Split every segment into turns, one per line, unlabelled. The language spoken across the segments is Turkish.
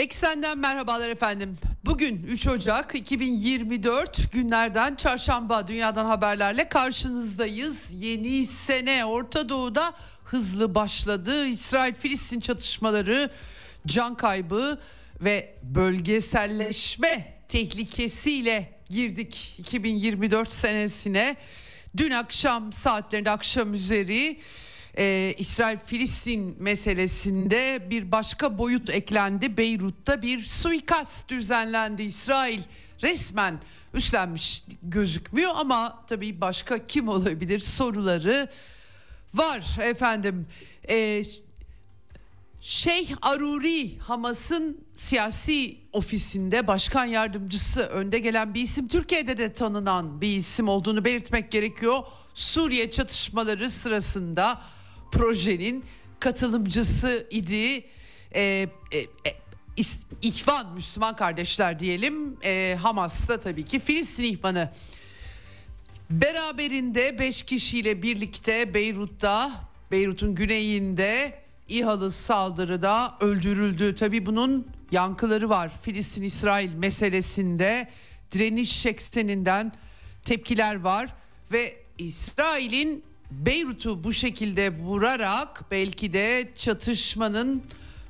Eksenden merhabalar efendim. Bugün 3 Ocak 2024 günlerden çarşamba dünyadan haberlerle karşınızdayız. Yeni sene Orta Doğu'da hızlı başladı. İsrail-Filistin çatışmaları, can kaybı ve bölgeselleşme tehlikesiyle girdik 2024 senesine. Dün akşam saatlerinde akşam üzeri e, İsrail-Filistin meselesinde bir başka boyut eklendi. Beyrut'ta bir suikast düzenlendi. İsrail resmen üstlenmiş gözükmüyor ama tabii başka kim olabilir soruları var efendim. E, Şeyh Aruri Hamas'ın siyasi ofisinde başkan yardımcısı önde gelen bir isim Türkiye'de de tanınan bir isim olduğunu belirtmek gerekiyor. Suriye çatışmaları sırasında projenin katılımcısı idi. Ee, e, e, İhvan Müslüman kardeşler diyelim e, Hamas'ta tabii ki Filistin ihvanı beraberinde 5 kişiyle birlikte Beyrut'ta Beyrut'un güneyinde İHA'lı saldırıda öldürüldü. Tabii bunun yankıları var Filistin-İsrail meselesinde direniş ekseninden tepkiler var ve İsrail'in Beyrut'u bu şekilde vurarak belki de çatışmanın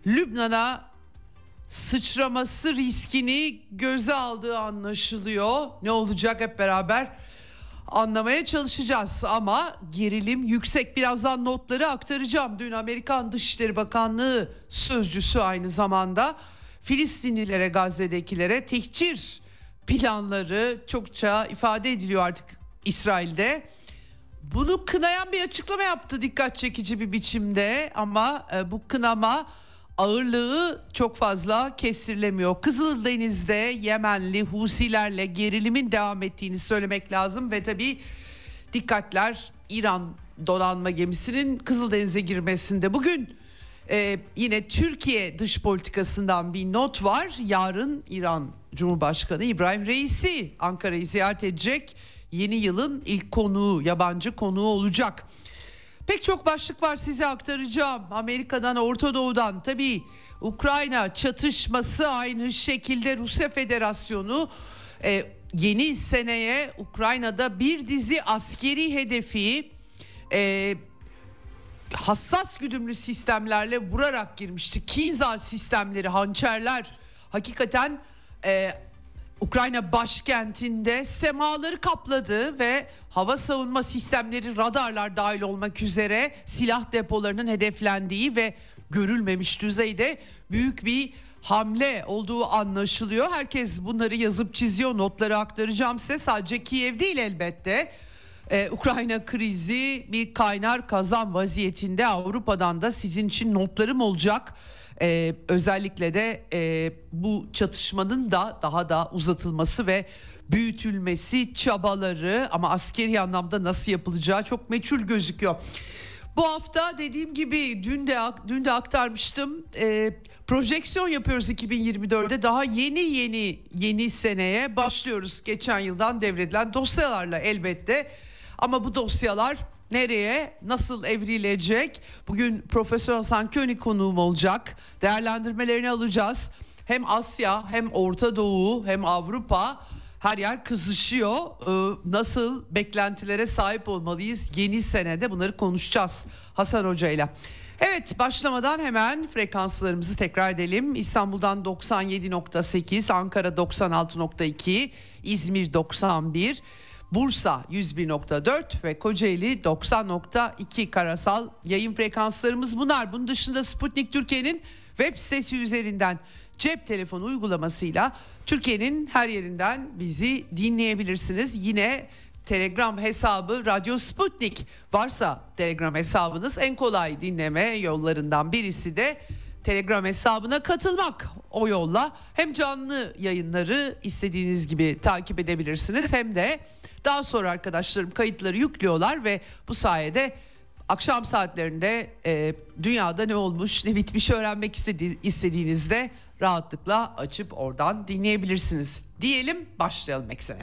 Lübnan'a sıçraması riskini göze aldığı anlaşılıyor. Ne olacak hep beraber anlamaya çalışacağız ama gerilim yüksek. Birazdan notları aktaracağım. Dün Amerikan Dışişleri Bakanlığı sözcüsü aynı zamanda Filistinlilere, Gazze'dekilere tehcir planları çokça ifade ediliyor artık İsrail'de. Bunu kınayan bir açıklama yaptı dikkat çekici bir biçimde ama e, bu kınama ağırlığı çok fazla kestirilemiyor. Kızıldeniz'de Yemenli Husilerle gerilimin devam ettiğini söylemek lazım ve tabi dikkatler İran donanma gemisinin Kızıldeniz'e girmesinde. Bugün e, yine Türkiye dış politikasından bir not var. Yarın İran Cumhurbaşkanı İbrahim Reisi Ankara'yı ziyaret edecek. Yeni yılın ilk konuğu, yabancı konuğu olacak. Pek çok başlık var size aktaracağım. Amerika'dan, Orta Doğu'dan tabii Ukrayna çatışması aynı şekilde Rusya Federasyonu e, yeni seneye Ukrayna'da bir dizi askeri hedefi e, hassas güdümlü sistemlerle vurarak girmişti. Kinzhal sistemleri, hançerler hakikaten e, Ukrayna başkentinde semaları kapladı ve hava savunma sistemleri radarlar dahil olmak üzere silah depolarının hedeflendiği ve görülmemiş düzeyde büyük bir hamle olduğu anlaşılıyor. Herkes bunları yazıp çiziyor notları aktaracağım size sadece Kiev değil elbette. Ee, Ukrayna krizi bir kaynar kazan vaziyetinde Avrupa'dan da sizin için notlarım olacak. Ee, özellikle de e, bu çatışmanın da daha da uzatılması ve büyütülmesi çabaları ama askeri anlamda nasıl yapılacağı çok meçhul gözüküyor. Bu hafta dediğim gibi dün de dün de aktarmıştım. E, projeksiyon yapıyoruz 2024'de. Daha yeni yeni yeni seneye başlıyoruz. Geçen yıldan devredilen dosyalarla elbette. Ama bu dosyalar nereye nasıl evrilecek? Bugün Profesör Hasan König konuğum olacak. Değerlendirmelerini alacağız. Hem Asya hem Orta Doğu hem Avrupa her yer kızışıyor. Ee, nasıl beklentilere sahip olmalıyız yeni senede bunları konuşacağız Hasan Hoca ile. Evet başlamadan hemen frekanslarımızı tekrar edelim. İstanbul'dan 97.8, Ankara 96.2, İzmir 91, Bursa 101.4 ve Kocaeli 90.2 karasal yayın frekanslarımız bunlar. Bunun dışında Sputnik Türkiye'nin web sitesi üzerinden cep telefonu uygulamasıyla Türkiye'nin her yerinden bizi dinleyebilirsiniz. Yine Telegram hesabı Radyo Sputnik. Varsa Telegram hesabınız en kolay dinleme yollarından birisi de Telegram hesabına katılmak. O yolla hem canlı yayınları istediğiniz gibi takip edebilirsiniz hem de daha sonra arkadaşlarım kayıtları yüklüyorlar ve bu sayede akşam saatlerinde e, dünyada ne olmuş ne bitmiş öğrenmek istedi- istediğinizde rahatlıkla açıp oradan dinleyebilirsiniz. Diyelim başlayalım eksene.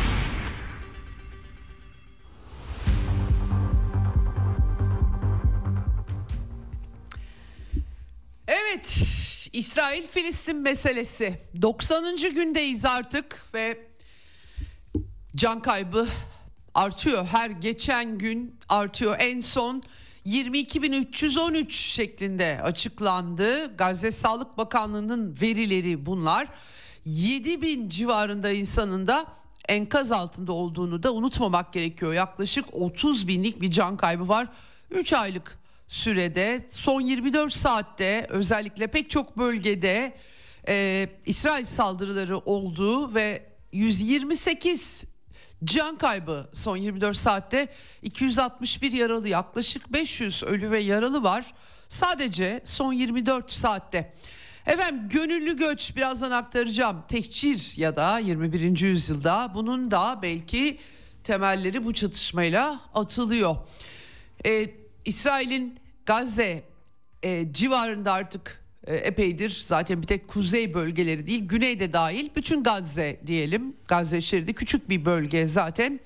İsrail Filistin meselesi 90. gündeyiz artık ve can kaybı artıyor. Her geçen gün artıyor. En son 22.313 şeklinde açıklandı. Gazze Sağlık Bakanlığı'nın verileri bunlar. 7000 civarında insanın da enkaz altında olduğunu da unutmamak gerekiyor. Yaklaşık 30 binlik bir can kaybı var. 3 aylık sürede son 24 saatte özellikle pek çok bölgede e, İsrail saldırıları oldu ve 128 can kaybı son 24 saatte 261 yaralı yaklaşık 500 ölü ve yaralı var sadece son 24 saatte. Efendim gönüllü göç birazdan aktaracağım. Tehcir ya da 21. yüzyılda bunun da belki temelleri bu çatışmayla atılıyor. Ee, İsrail'in Gazze e, civarında artık e, epeydir zaten bir tek kuzey bölgeleri değil güney de dahil bütün Gazze diyelim. Gazze şeridi küçük bir bölge zaten.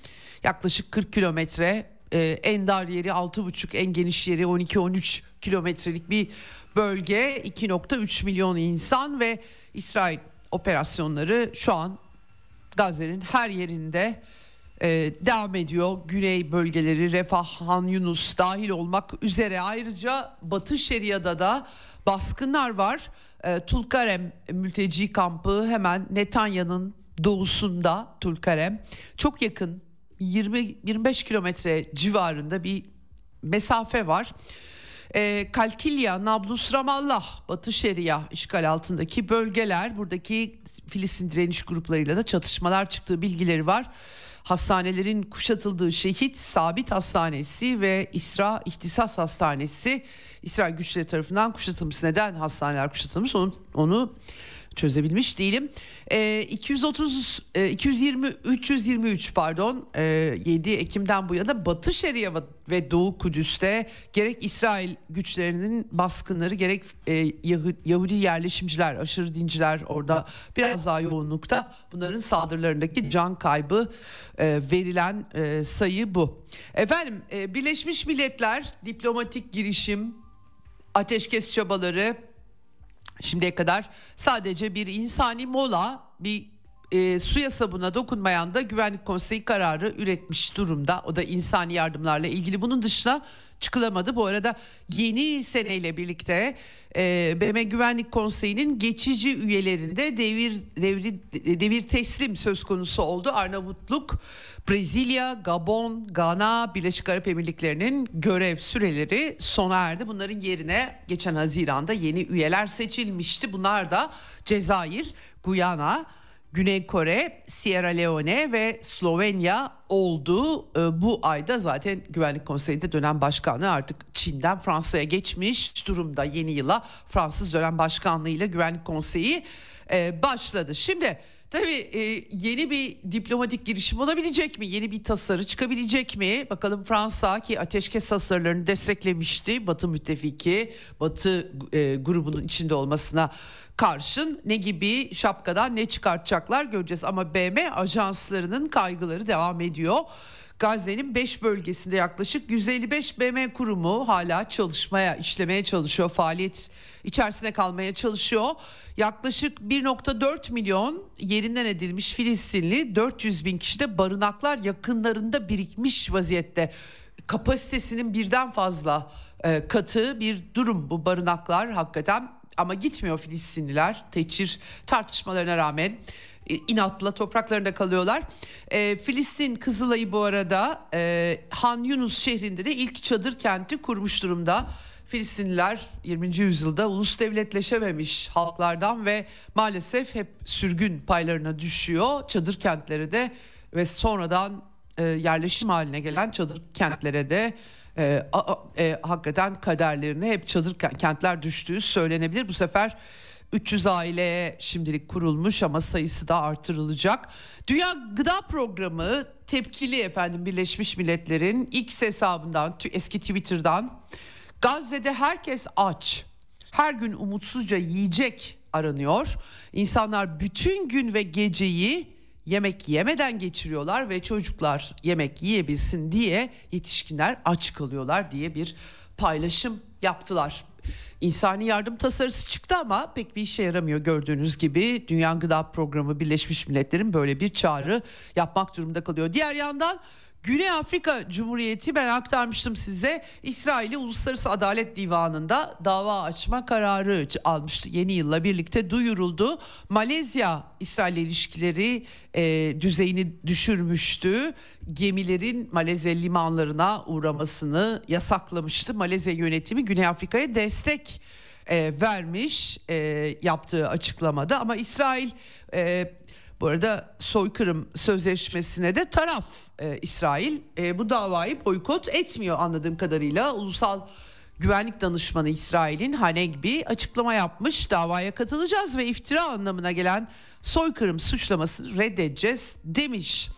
Yaklaşık 40 kilometre e, en dar yeri 6,5 en geniş yeri 12-13 kilometrelik bir bölge. 2.3 milyon insan ve İsrail operasyonları şu an Gazze'nin her yerinde e, devam ediyor. Güney bölgeleri Refah, Han Yunus dahil olmak üzere ayrıca Batı Şeria'da da baskınlar var. E, Tulkarem mülteci kampı hemen Netanya'nın doğusunda Tulkarem çok yakın 20-25 kilometre civarında bir mesafe var. E, Kalkilya, Nablus, Ramallah, Batı Şeria işgal altındaki bölgeler buradaki Filistin direniş gruplarıyla da çatışmalar çıktığı bilgileri var. Hastanelerin kuşatıldığı şehit Sabit Hastanesi ve İsra İhtisas Hastanesi İsrail güçleri tarafından kuşatılmış. Neden hastaneler kuşatılmış onu, onu çözebilmiş değilim. E, 230 e, 220 323 pardon e, 7 Ekim'den bu yana Batı Şeria ve Doğu Kudüs'te gerek İsrail güçlerinin baskınları gerek e, Yahudi, yerleşimciler, aşırı dinciler orada biraz daha yoğunlukta bunların saldırılarındaki can kaybı e, verilen e, sayı bu. Efendim e, Birleşmiş Milletler diplomatik girişim ateşkes çabaları Şimdiye kadar sadece bir insani mola bir e, suya sabuna dokunmayan da güvenlik konseyi kararı üretmiş durumda. O da insani yardımlarla ilgili bunun dışına çıkılamadı. Bu arada yeni seneyle birlikte e, BM Güvenlik Konseyi'nin geçici üyelerinde devir devri devir teslim söz konusu oldu. Arnavutluk, Brezilya, Gabon, Gana, Birleşik Arap Emirlikleri'nin görev süreleri sona erdi. Bunların yerine geçen Haziran'da yeni üyeler seçilmişti. Bunlar da Cezayir, Guyana, Güney Kore, Sierra Leone ve Slovenya oldu. Ee, bu ayda zaten Güvenlik Konseyi'nde dönem başkanı artık Çin'den Fransa'ya geçmiş durumda. Yeni yıla Fransız dönem başkanlığıyla Güvenlik Konseyi e, başladı. Şimdi tabii e, yeni bir diplomatik girişim olabilecek mi? Yeni bir tasarı çıkabilecek mi? Bakalım Fransa ki ateşkes tasarılarını desteklemişti. Batı müttefiki, Batı e, grubunun içinde olmasına karşın ne gibi şapkadan ne çıkartacaklar göreceğiz. Ama BM ajanslarının kaygıları devam ediyor. Gazze'nin 5 bölgesinde yaklaşık 155 BM kurumu hala çalışmaya, işlemeye çalışıyor. Faaliyet içerisine kalmaya çalışıyor. Yaklaşık 1.4 milyon yerinden edilmiş Filistinli 400 bin kişi de barınaklar yakınlarında birikmiş vaziyette. Kapasitesinin birden fazla e, katı bir durum bu barınaklar hakikaten ama gitmiyor Filistinliler teçhir tartışmalarına rağmen e, inatla topraklarında kalıyorlar. E, Filistin Kızılay'ı bu arada e, Han Yunus şehrinde de ilk çadır kenti kurmuş durumda. Filistinliler 20. yüzyılda ulus devletleşememiş halklardan ve maalesef hep sürgün paylarına düşüyor. Çadır kentleri de ve sonradan e, yerleşim haline gelen çadır kentlere de e, a, e, hakikaten kaderlerine hep çadır kentler düştüğü söylenebilir. Bu sefer 300 aileye şimdilik kurulmuş ama sayısı da artırılacak. Dünya Gıda Programı tepkili efendim Birleşmiş Milletler'in X hesabından eski Twitter'dan Gazze'de herkes aç. Her gün umutsuzca yiyecek aranıyor. İnsanlar bütün gün ve geceyi yemek yemeden geçiriyorlar ve çocuklar yemek yiyebilsin diye yetişkinler aç kalıyorlar diye bir paylaşım yaptılar. İnsani yardım tasarısı çıktı ama pek bir işe yaramıyor gördüğünüz gibi. Dünya Gıda Programı Birleşmiş Milletler'in böyle bir çağrı yapmak durumunda kalıyor. Diğer yandan Güney Afrika Cumhuriyeti ben aktarmıştım size İsrail'i Uluslararası Adalet Divanı'nda dava açma kararı almıştı. Yeni yılla birlikte duyuruldu. Malezya İsrail ilişkileri e, düzeyini düşürmüştü. Gemilerin Malezya limanlarına uğramasını yasaklamıştı. Malezya yönetimi Güney Afrika'ya destek e, vermiş e, yaptığı açıklamada ama İsrail e, bu arada soykırım sözleşmesine de taraf e, İsrail e, bu davayı boykot etmiyor anladığım kadarıyla. Ulusal Güvenlik Danışmanı İsrail'in Hanegbi açıklama yapmış. Davaya katılacağız ve iftira anlamına gelen soykırım suçlamasını reddedeceğiz demiş.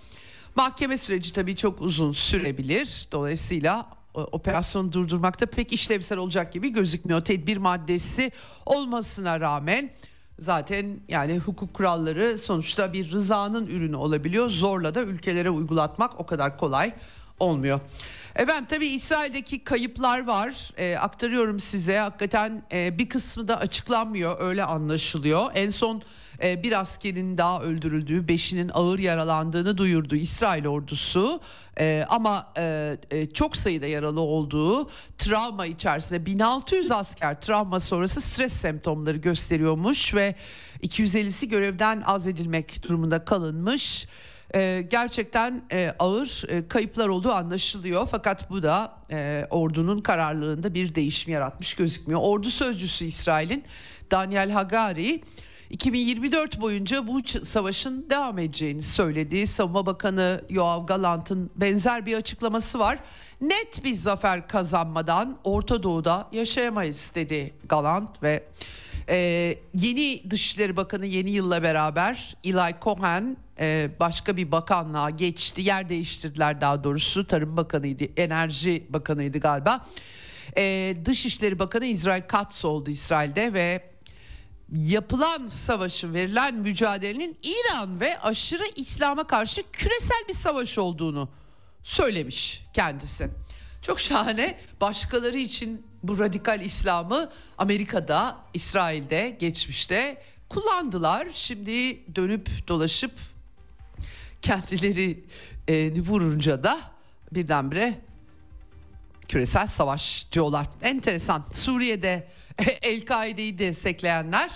Mahkeme süreci tabii çok uzun sürebilir. Dolayısıyla e, operasyonu durdurmakta pek işlevsel olacak gibi gözükmüyor. Tedbir maddesi olmasına rağmen zaten yani hukuk kuralları sonuçta bir rızanın ürünü olabiliyor. Zorla da ülkelere uygulatmak o kadar kolay olmuyor. Efendim tabii İsrail'deki kayıplar var. E, aktarıyorum size. Hakikaten e, bir kısmı da açıklanmıyor öyle anlaşılıyor. En son e, bir askerin daha öldürüldüğü, beşinin ağır yaralandığını duyurdu İsrail ordusu. E, ama e, çok sayıda yaralı olduğu travma içerisinde 1600 asker travma sonrası stres semptomları gösteriyormuş ve 250'si görevden azledilmek durumunda kalınmış. E, gerçekten e, ağır e, kayıplar olduğu anlaşılıyor fakat bu da e, ordunun kararlılığında bir değişim yaratmış gözükmüyor. Ordu sözcüsü İsrail'in Daniel Hagari 2024 boyunca bu savaşın devam edeceğini söyledi. Savunma Bakanı Yoav Galant'ın benzer bir açıklaması var. Net bir zafer kazanmadan Orta Doğu'da yaşayamayız dedi Galant ve e, yeni Dışişleri Bakanı yeni yılla beraber Eli Cohen e, başka bir bakanlığa geçti. Yer değiştirdiler daha doğrusu. Tarım Bakanıydı, Enerji Bakanıydı galiba. E, Dışişleri Bakanı İsrail Katz oldu İsrail'de ve yapılan savaşın verilen mücadelenin İran ve aşırı İslam'a karşı küresel bir savaş olduğunu söylemiş kendisi. Çok şahane başkaları için bu radikal İslam'ı Amerika'da, İsrail'de, geçmişte kullandılar. Şimdi dönüp dolaşıp kendileri e, vurunca da birdenbire küresel savaş diyorlar. Enteresan. Suriye'de El-Kaide'yi destekleyenler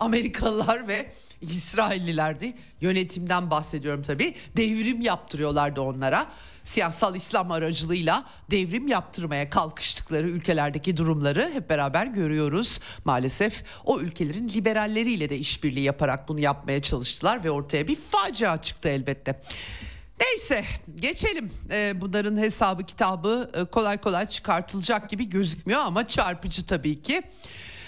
Amerikalılar ve İsraillilerdi. Yönetimden bahsediyorum tabii. Devrim yaptırıyorlardı onlara. Siyasal İslam aracılığıyla devrim yaptırmaya kalkıştıkları ülkelerdeki durumları hep beraber görüyoruz. Maalesef o ülkelerin liberalleriyle de işbirliği yaparak bunu yapmaya çalıştılar ve ortaya bir facia çıktı elbette. Neyse geçelim. Ee, bunların hesabı kitabı e, kolay kolay çıkartılacak gibi gözükmüyor ama çarpıcı tabii ki.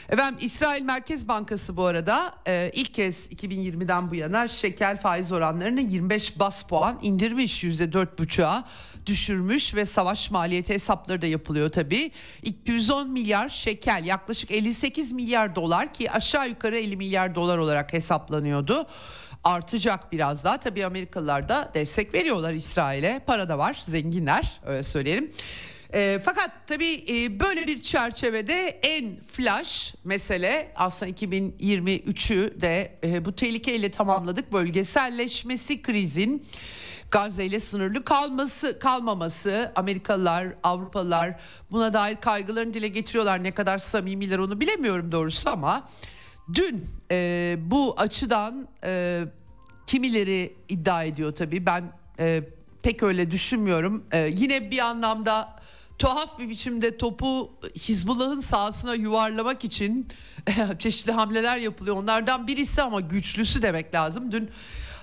Efendim İsrail Merkez Bankası bu arada e, ilk kez 2020'den bu yana şeker faiz oranlarını 25 bas puan indirmiş %4,5'a düşürmüş ve savaş maliyeti hesapları da yapılıyor tabii. 210 milyar şeker yaklaşık 58 milyar dolar ki aşağı yukarı 50 milyar dolar olarak hesaplanıyordu artacak biraz daha. Tabii Amerikalılar da destek veriyorlar İsrail'e. Para da var, zenginler öyle söyleyelim. E, fakat tabii e, böyle bir çerçevede en flash mesele aslında 2023'ü de e, bu tehlikeyle tamamladık. Bölgeselleşmesi krizin Gazze ile sınırlı kalması kalmaması Amerikalılar, Avrupalılar buna dair kaygılarını dile getiriyorlar. Ne kadar samimiler onu bilemiyorum doğrusu ama dün e, bu açıdan e, kimileri iddia ediyor tabii ben e, pek öyle düşünmüyorum. E, yine bir anlamda tuhaf bir biçimde topu Hizbullah'ın sahasına yuvarlamak için çeşitli hamleler yapılıyor. Onlardan birisi ama güçlüsü demek lazım. Dün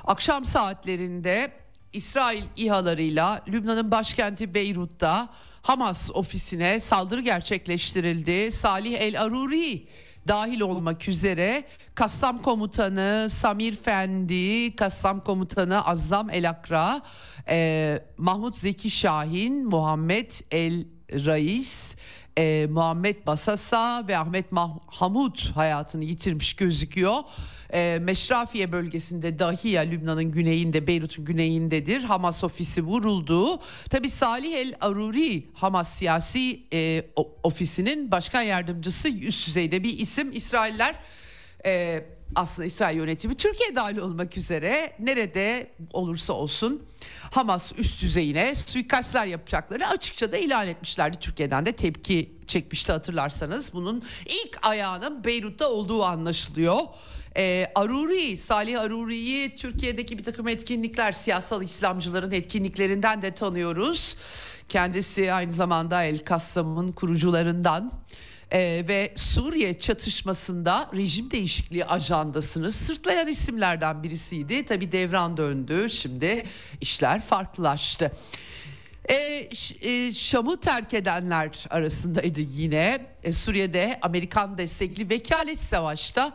akşam saatlerinde İsrail İHA'larıyla Lübnan'ın başkenti Beyrut'ta Hamas ofisine saldırı gerçekleştirildi. Salih El Aruri dahil olmak üzere Kassam Komutanı Samir Fendi, Kassam Komutanı Azzam El Akra, e, Mahmut Zeki Şahin, Muhammed El Rais, e, Muhammed Basasa ve Ahmet Mahmut hayatını yitirmiş gözüküyor. E, Meşrafiye bölgesinde Dahiya Lübnan'ın güneyinde Beyrut'un güneyindedir. Hamas ofisi vuruldu. Tabi Salih El Aruri Hamas siyasi e, ofisinin başkan yardımcısı üst düzeyde bir isim. İsrailler e, aslında İsrail yönetimi Türkiye dahil olmak üzere nerede olursa olsun Hamas üst düzeyine suikastlar yapacaklarını açıkça da ilan etmişlerdi. Türkiye'den de tepki çekmişti hatırlarsanız. Bunun ilk ayağının Beyrut'ta olduğu anlaşılıyor. Ee, Aruri, Salih Aruri'yi Türkiye'deki bir takım etkinlikler, siyasal İslamcıların etkinliklerinden de tanıyoruz. Kendisi aynı zamanda El Kassam'ın kurucularından ee, ve Suriye çatışmasında rejim değişikliği ajandasını sırtlayan isimlerden birisiydi. Tabi devran döndü şimdi işler farklılaştı. E, e, Şam'ı terk edenler arasındaydı yine. E, Suriye'de Amerikan destekli vekalet savaşta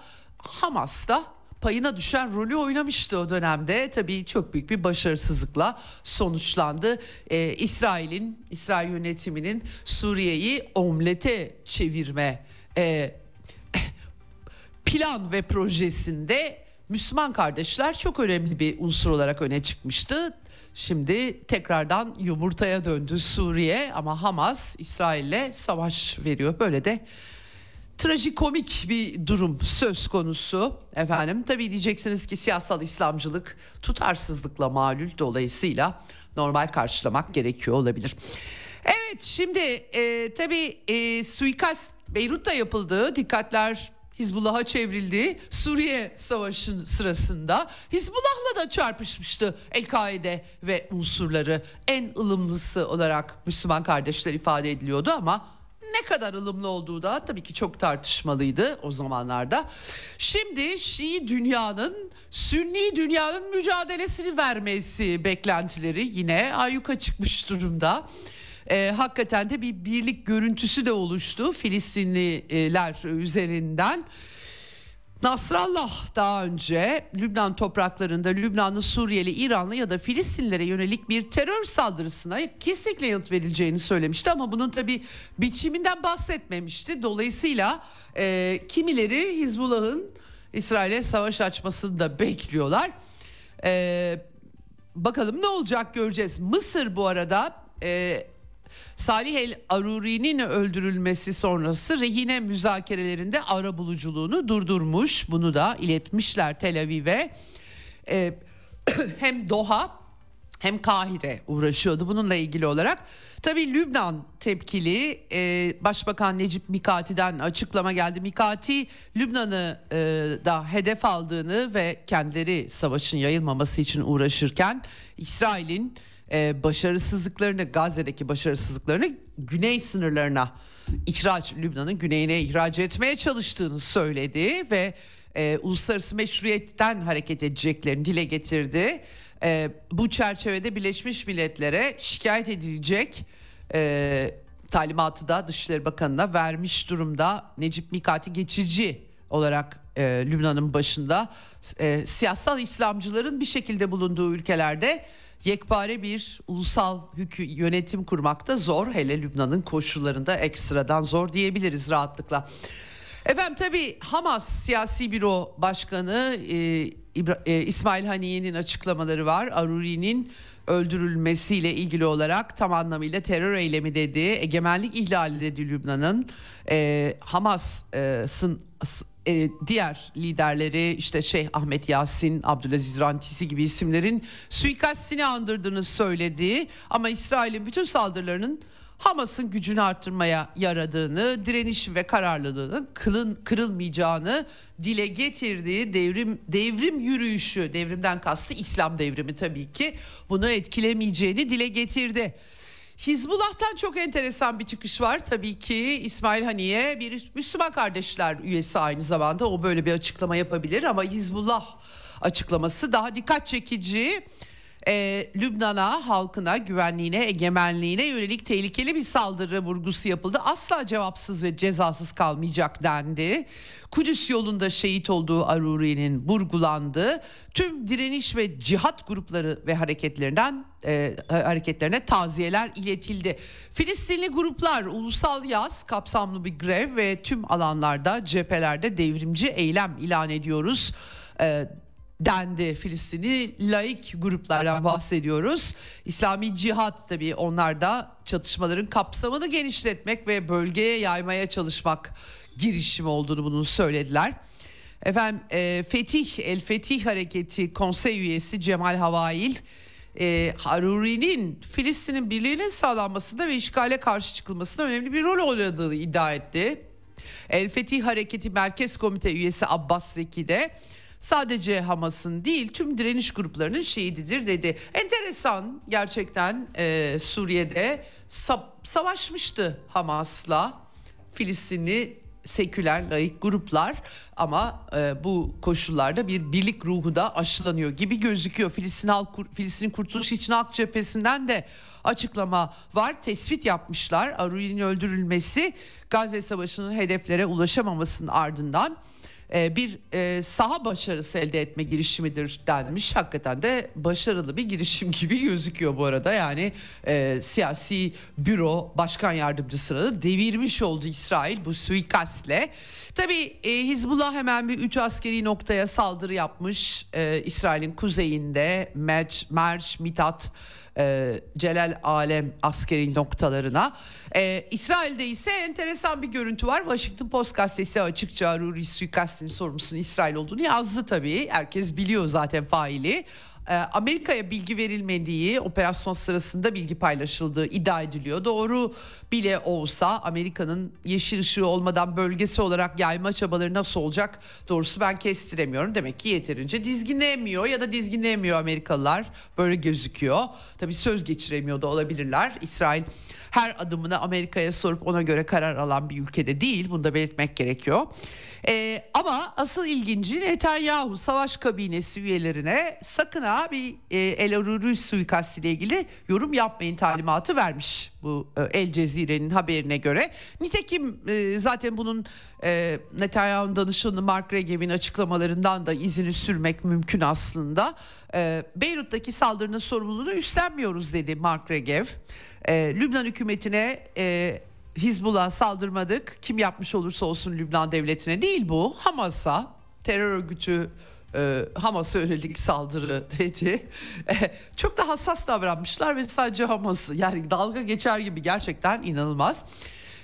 Hamas'ta payına düşen rolü oynamıştı o dönemde. Tabii çok büyük bir başarısızlıkla sonuçlandı. Ee, İsrail'in, İsrail yönetiminin Suriye'yi omlete çevirme e, plan ve projesinde Müslüman kardeşler çok önemli bir unsur olarak öne çıkmıştı. Şimdi tekrardan yumurtaya döndü Suriye ama Hamas İsrail'le savaş veriyor. Böyle de trajikomik bir durum söz konusu efendim. Tabii diyeceksiniz ki siyasal İslamcılık tutarsızlıkla malul dolayısıyla normal karşılamak gerekiyor olabilir. Evet şimdi e, tabii e, suikast Beyrut'ta yapıldı. Dikkatler Hizbullah'a çevrildi. Suriye Savaşı'nın sırasında Hizbullah'la da çarpışmıştı El-Kaide ve unsurları. En ılımlısı olarak Müslüman kardeşler ifade ediliyordu ama ne kadar ılımlı olduğu da tabii ki çok tartışmalıydı o zamanlarda. Şimdi Şii dünyanın Sünni dünyanın mücadelesini vermesi beklentileri yine ayyuka çıkmış durumda. Ee, hakikaten de bir birlik görüntüsü de oluştu Filistinliler üzerinden. Nasrallah daha önce Lübnan topraklarında Lübnanlı, Suriyeli, İranlı ya da Filistinlere yönelik bir terör saldırısına kesinlikle yanıt verileceğini söylemişti ama bunun tabi biçiminden bahsetmemişti. Dolayısıyla e, kimileri Hizbullah'ın İsrail'e savaş açmasını da bekliyorlar. E, bakalım ne olacak göreceğiz. Mısır bu arada e, Salih El Aruri'nin öldürülmesi sonrası rehine müzakerelerinde ara buluculuğunu durdurmuş. Bunu da iletmişler Tel Aviv'e. Ee, hem Doha hem Kahire uğraşıyordu bununla ilgili olarak. Tabii Lübnan tepkili e, Başbakan Necip Mikati'den açıklama geldi. Mikati Lübnan'ı e, da hedef aldığını ve kendileri savaşın yayılmaması için uğraşırken İsrail'in e, başarısızlıklarını Gazze'deki başarısızlıklarını güney sınırlarına ihraç Lübnan'ın güneyine ihraç etmeye çalıştığını söyledi ve e, uluslararası meşruiyetten hareket edeceklerini dile getirdi. E, bu çerçevede Birleşmiş Milletler'e şikayet edilecek e, talimatı da Dışişleri Bakanı'na vermiş durumda. Necip Mikati geçici olarak e, Lübnan'ın başında e, siyasal İslamcıların bir şekilde bulunduğu ülkelerde yekpare bir ulusal hükü yönetim kurmakta zor. Hele Lübnan'ın koşullarında ekstradan zor diyebiliriz rahatlıkla. Efendim tabi Hamas Siyasi Büro Başkanı e, e, İsmail Haniye'nin açıklamaları var. Aruri'nin öldürülmesiyle ilgili olarak tam anlamıyla terör eylemi dedi. Egemenlik ihlali dedi Lübnan'ın. E, Hamas'ın e, diğer liderleri işte Şeyh Ahmet Yasin, Abdülaziz Rantisi gibi isimlerin suikastini andırdığını söyledi. Ama İsrail'in bütün saldırılarının Hamas'ın gücünü arttırmaya yaradığını, direniş ve kararlılığının kılın, kırılmayacağını dile getirdiği devrim devrim yürüyüşü, devrimden kastı İslam devrimi tabii ki bunu etkilemeyeceğini dile getirdi. Hizbullah'tan çok enteresan bir çıkış var. Tabii ki İsmail Haniye bir Müslüman kardeşler üyesi aynı zamanda. O böyle bir açıklama yapabilir ama Hizbullah açıklaması daha dikkat çekici e, Lübnan'a, halkına, güvenliğine, egemenliğine yönelik tehlikeli bir saldırı vurgusu yapıldı. Asla cevapsız ve cezasız kalmayacak dendi. Kudüs yolunda şehit olduğu Aruri'nin vurgulandı. Tüm direniş ve cihat grupları ve hareketlerinden e, hareketlerine taziyeler iletildi. Filistinli gruplar ulusal yaz kapsamlı bir grev ve tüm alanlarda cephelerde devrimci eylem ilan ediyoruz. E, dendi Filistin'i laik gruplardan bahsediyoruz. İslami cihat tabii onlar da çatışmaların kapsamını genişletmek ve bölgeye yaymaya çalışmak girişimi olduğunu bunu söylediler. Efendim e, Fetih El Fetih Hareketi konsey üyesi Cemal Havail e, Haruri'nin Filistin'in birliğinin sağlanmasında ve işgale karşı çıkılmasında önemli bir rol oynadığını iddia etti. El Fetih Hareketi Merkez Komite üyesi Abbas Zeki de sadece Hamas'ın değil tüm direniş gruplarının şehididir dedi. Enteresan gerçekten e, Suriye'de sa- savaşmıştı Hamas'la Filistinli seküler laik gruplar ama e, bu koşullarda bir birlik ruhu da aşılanıyor gibi gözüküyor. Filistin halk Filistin Kurtuluş İçin Halk Cephesi'nden de açıklama var. Tespit yapmışlar. Aruri'nin öldürülmesi Gazze Savaşı'nın hedeflere ulaşamamasının ardından bir e, saha başarısı elde etme girişimidir denmiş. Hakikaten de başarılı bir girişim gibi gözüküyor bu arada. Yani e, siyasi büro başkan yardımcısını devirmiş oldu İsrail bu suikastle. Tabii e, Hizbullah hemen bir üç askeri noktaya saldırı yapmış. E, İsrail'in kuzeyinde Merç, Merç Mitat e, Celal Alem askeri noktalarına. E, İsrail'de ise enteresan bir görüntü var. Washington Post gazetesi açıkça Aruri suikastinin sorumlusunun İsrail olduğunu yazdı tabii. Herkes biliyor zaten faili. Ee, Amerika'ya bilgi verilmediği, operasyon sırasında bilgi paylaşıldığı iddia ediliyor. Doğru bile olsa Amerika'nın yeşil ışığı olmadan bölgesi olarak yayma çabaları nasıl olacak? Doğrusu ben kestiremiyorum. Demek ki yeterince dizginleyemiyor ya da dizginleyemiyor Amerikalılar. Böyle gözüküyor. Tabii söz geçiremiyor da olabilirler. İsrail her adımını Amerika'ya sorup ona göre karar alan bir ülkede değil. Bunu da belirtmek gerekiyor. Ee, ama asıl ilginci Netanyahu savaş kabinesi üyelerine sakın ha bir e, El Aruri suikastı ile ilgili yorum yapmayın talimatı vermiş bu e, El Cezire'nin haberine göre. Nitekim e, zaten bunun e, Netanyahu'nun danışanı Mark Regev'in açıklamalarından da izini sürmek mümkün aslında. E, Beyrut'taki saldırının sorumluluğunu üstlenmiyoruz dedi Mark Regev. E, Lübnan hükümetine e, Hizbullah saldırmadık. Kim yapmış olursa olsun Lübnan devletine değil bu. Hamas'a terör örgütü e, Hamas'a yönelik saldırı dedi. E, çok da hassas davranmışlar ve sadece Hamas'ı yani dalga geçer gibi gerçekten inanılmaz.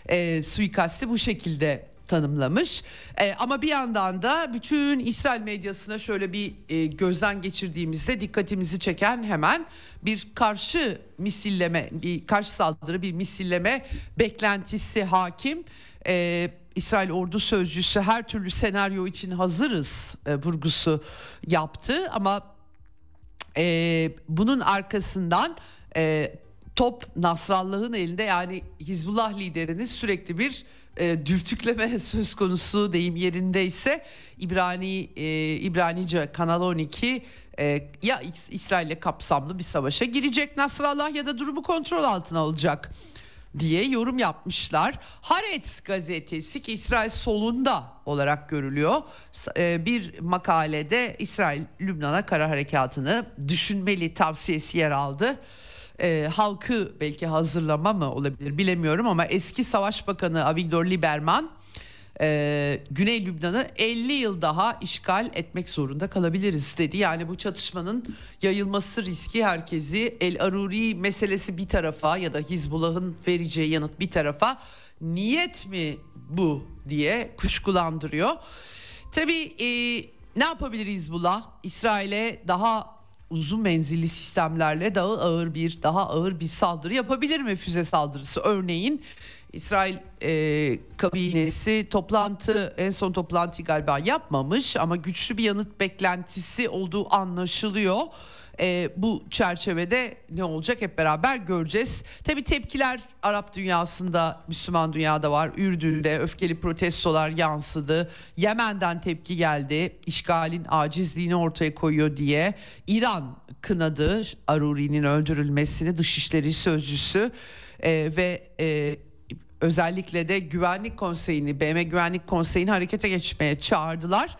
E, suikasti bu şekilde tanımlamış. E, ama bir yandan da bütün İsrail medyasına şöyle bir e, gözden geçirdiğimizde dikkatimizi çeken hemen bir karşı misilleme, bir karşı saldırı, bir misilleme beklentisi hakim. E, İsrail ordu sözcüsü her türlü senaryo için hazırız e, vurgusu yaptı. Ama e, bunun arkasından e, top Nasrallah'ın elinde yani Hizbullah liderinin sürekli bir e, dürtükleme söz konusu deyim yerindeyse İbrani e, İbranice Kanal 12 e, ya İsrail'le kapsamlı bir savaşa girecek Nasrallah ya da durumu kontrol altına alacak diye yorum yapmışlar. Haaretz gazetesi ki İsrail solunda olarak görülüyor. E, bir makalede İsrail Lübnan'a kara harekatını düşünmeli tavsiyesi yer aldı e, halkı belki hazırlama mı olabilir bilemiyorum ama eski Savaş Bakanı Avigdor Lieberman e, Güney Lübnan'ı 50 yıl daha işgal etmek zorunda kalabiliriz dedi. Yani bu çatışmanın yayılması riski herkesi El Aruri meselesi bir tarafa ya da Hizbullah'ın vereceği yanıt bir tarafa niyet mi bu diye kuşkulandırıyor. Tabii e, ne yapabiliriz bula? İsrail'e daha uzun menzilli sistemlerle daha ağır bir daha ağır bir saldırı yapabilir mi füze saldırısı? Örneğin İsrail e, kabinesi toplantı en son toplantı galiba yapmamış ama güçlü bir yanıt beklentisi olduğu anlaşılıyor. E, bu çerçevede ne olacak hep beraber göreceğiz. Tabi tepkiler Arap dünyasında, Müslüman dünyada var. Ürdün'de öfkeli protestolar yansıdı. Yemen'den tepki geldi. İşgalin acizliğini ortaya koyuyor diye. İran kınadı Aruri'nin öldürülmesini Dışişleri Sözcüsü e, ve e, özellikle de Güvenlik Konseyi'ni, BM Güvenlik Konseyi'ni harekete geçmeye çağırdılar.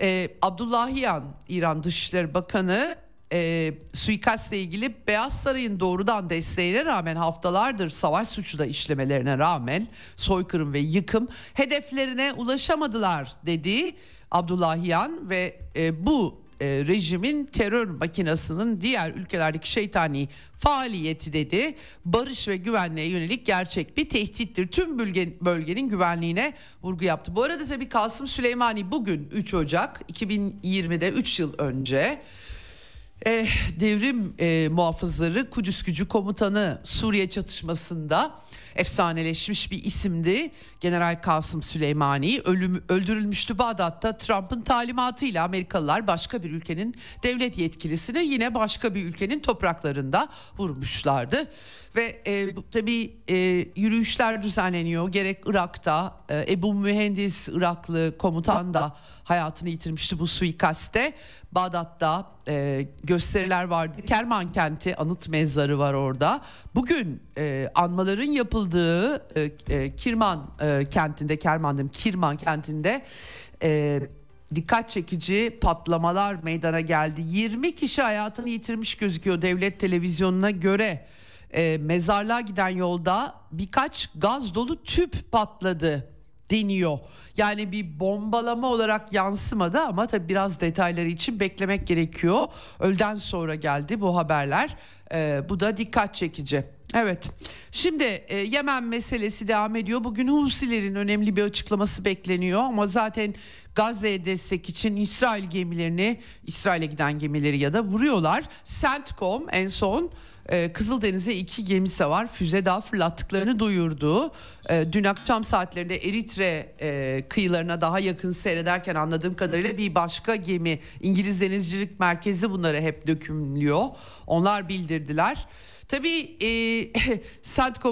Ee, Abdullahiyan İran Dışişleri Bakanı e, suikastla ilgili Beyaz Saray'ın doğrudan desteğine rağmen haftalardır savaş suçu da işlemelerine rağmen soykırım ve yıkım hedeflerine ulaşamadılar dedi Abdullahiyan ve e, bu e, rejimin terör makinasının diğer ülkelerdeki şeytani faaliyeti dedi. Barış ve güvenliğe yönelik gerçek bir tehdittir. Tüm bölge, bölgenin güvenliğine vurgu yaptı. Bu arada tabii Kasım Süleymani bugün 3 Ocak 2020'de 3 yıl önce e, devrim e, muhafızları Kudüs Gücü Komutanı Suriye çatışmasında efsaneleşmiş bir isimdi. General Kasım Süleymani ölüm, öldürülmüştü Bağdat'ta Trump'ın talimatıyla Amerikalılar başka bir ülkenin devlet yetkilisini yine başka bir ülkenin topraklarında vurmuşlardı. Ve e, tabii e, yürüyüşler düzenleniyor gerek Irak'ta e, Ebu Mühendis Iraklı komutan da hayatını yitirmişti bu suikaste. Bağdat'ta e, gösteriler vardı. Kerman kenti anıt mezarı var orada. Bugün e, anmaların yapıldığı e, e, Kirman e, kentinde, Kerman Kirman kentinde e, dikkat çekici patlamalar meydana geldi. 20 kişi hayatını yitirmiş gözüküyor devlet televizyonuna göre. E, mezarlığa giden yolda birkaç gaz dolu tüp patladı deniyor. Yani bir bombalama olarak yansımadı ama tabii biraz detayları için beklemek gerekiyor. Öğleden sonra geldi bu haberler. Ee, bu da dikkat çekici. Evet. Şimdi e, Yemen meselesi devam ediyor. Bugün Husilerin önemli bir açıklaması bekleniyor ama zaten Gazze'ye destek için İsrail gemilerini, İsrail'e giden gemileri ya da vuruyorlar. CENTCOM en son e, Kızıldeniz'e iki gemisi var. Füze daha fırlattıklarını duyurdu. E, dün akşam saatlerinde Eritre e, kıyılarına daha yakın seyrederken anladığım kadarıyla bir başka gemi İngiliz Denizcilik Merkezi bunları hep dökümlüyor. Onlar bildirdiler. Tabii e,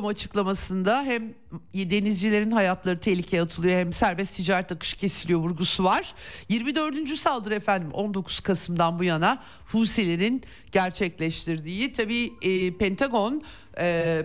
açıklamasında hem denizcilerin hayatları tehlikeye atılıyor hem serbest ticaret akışı kesiliyor vurgusu var. 24. saldırı efendim 19 Kasım'dan bu yana Husilerin gerçekleştirdiği tabii e, Pentagon e,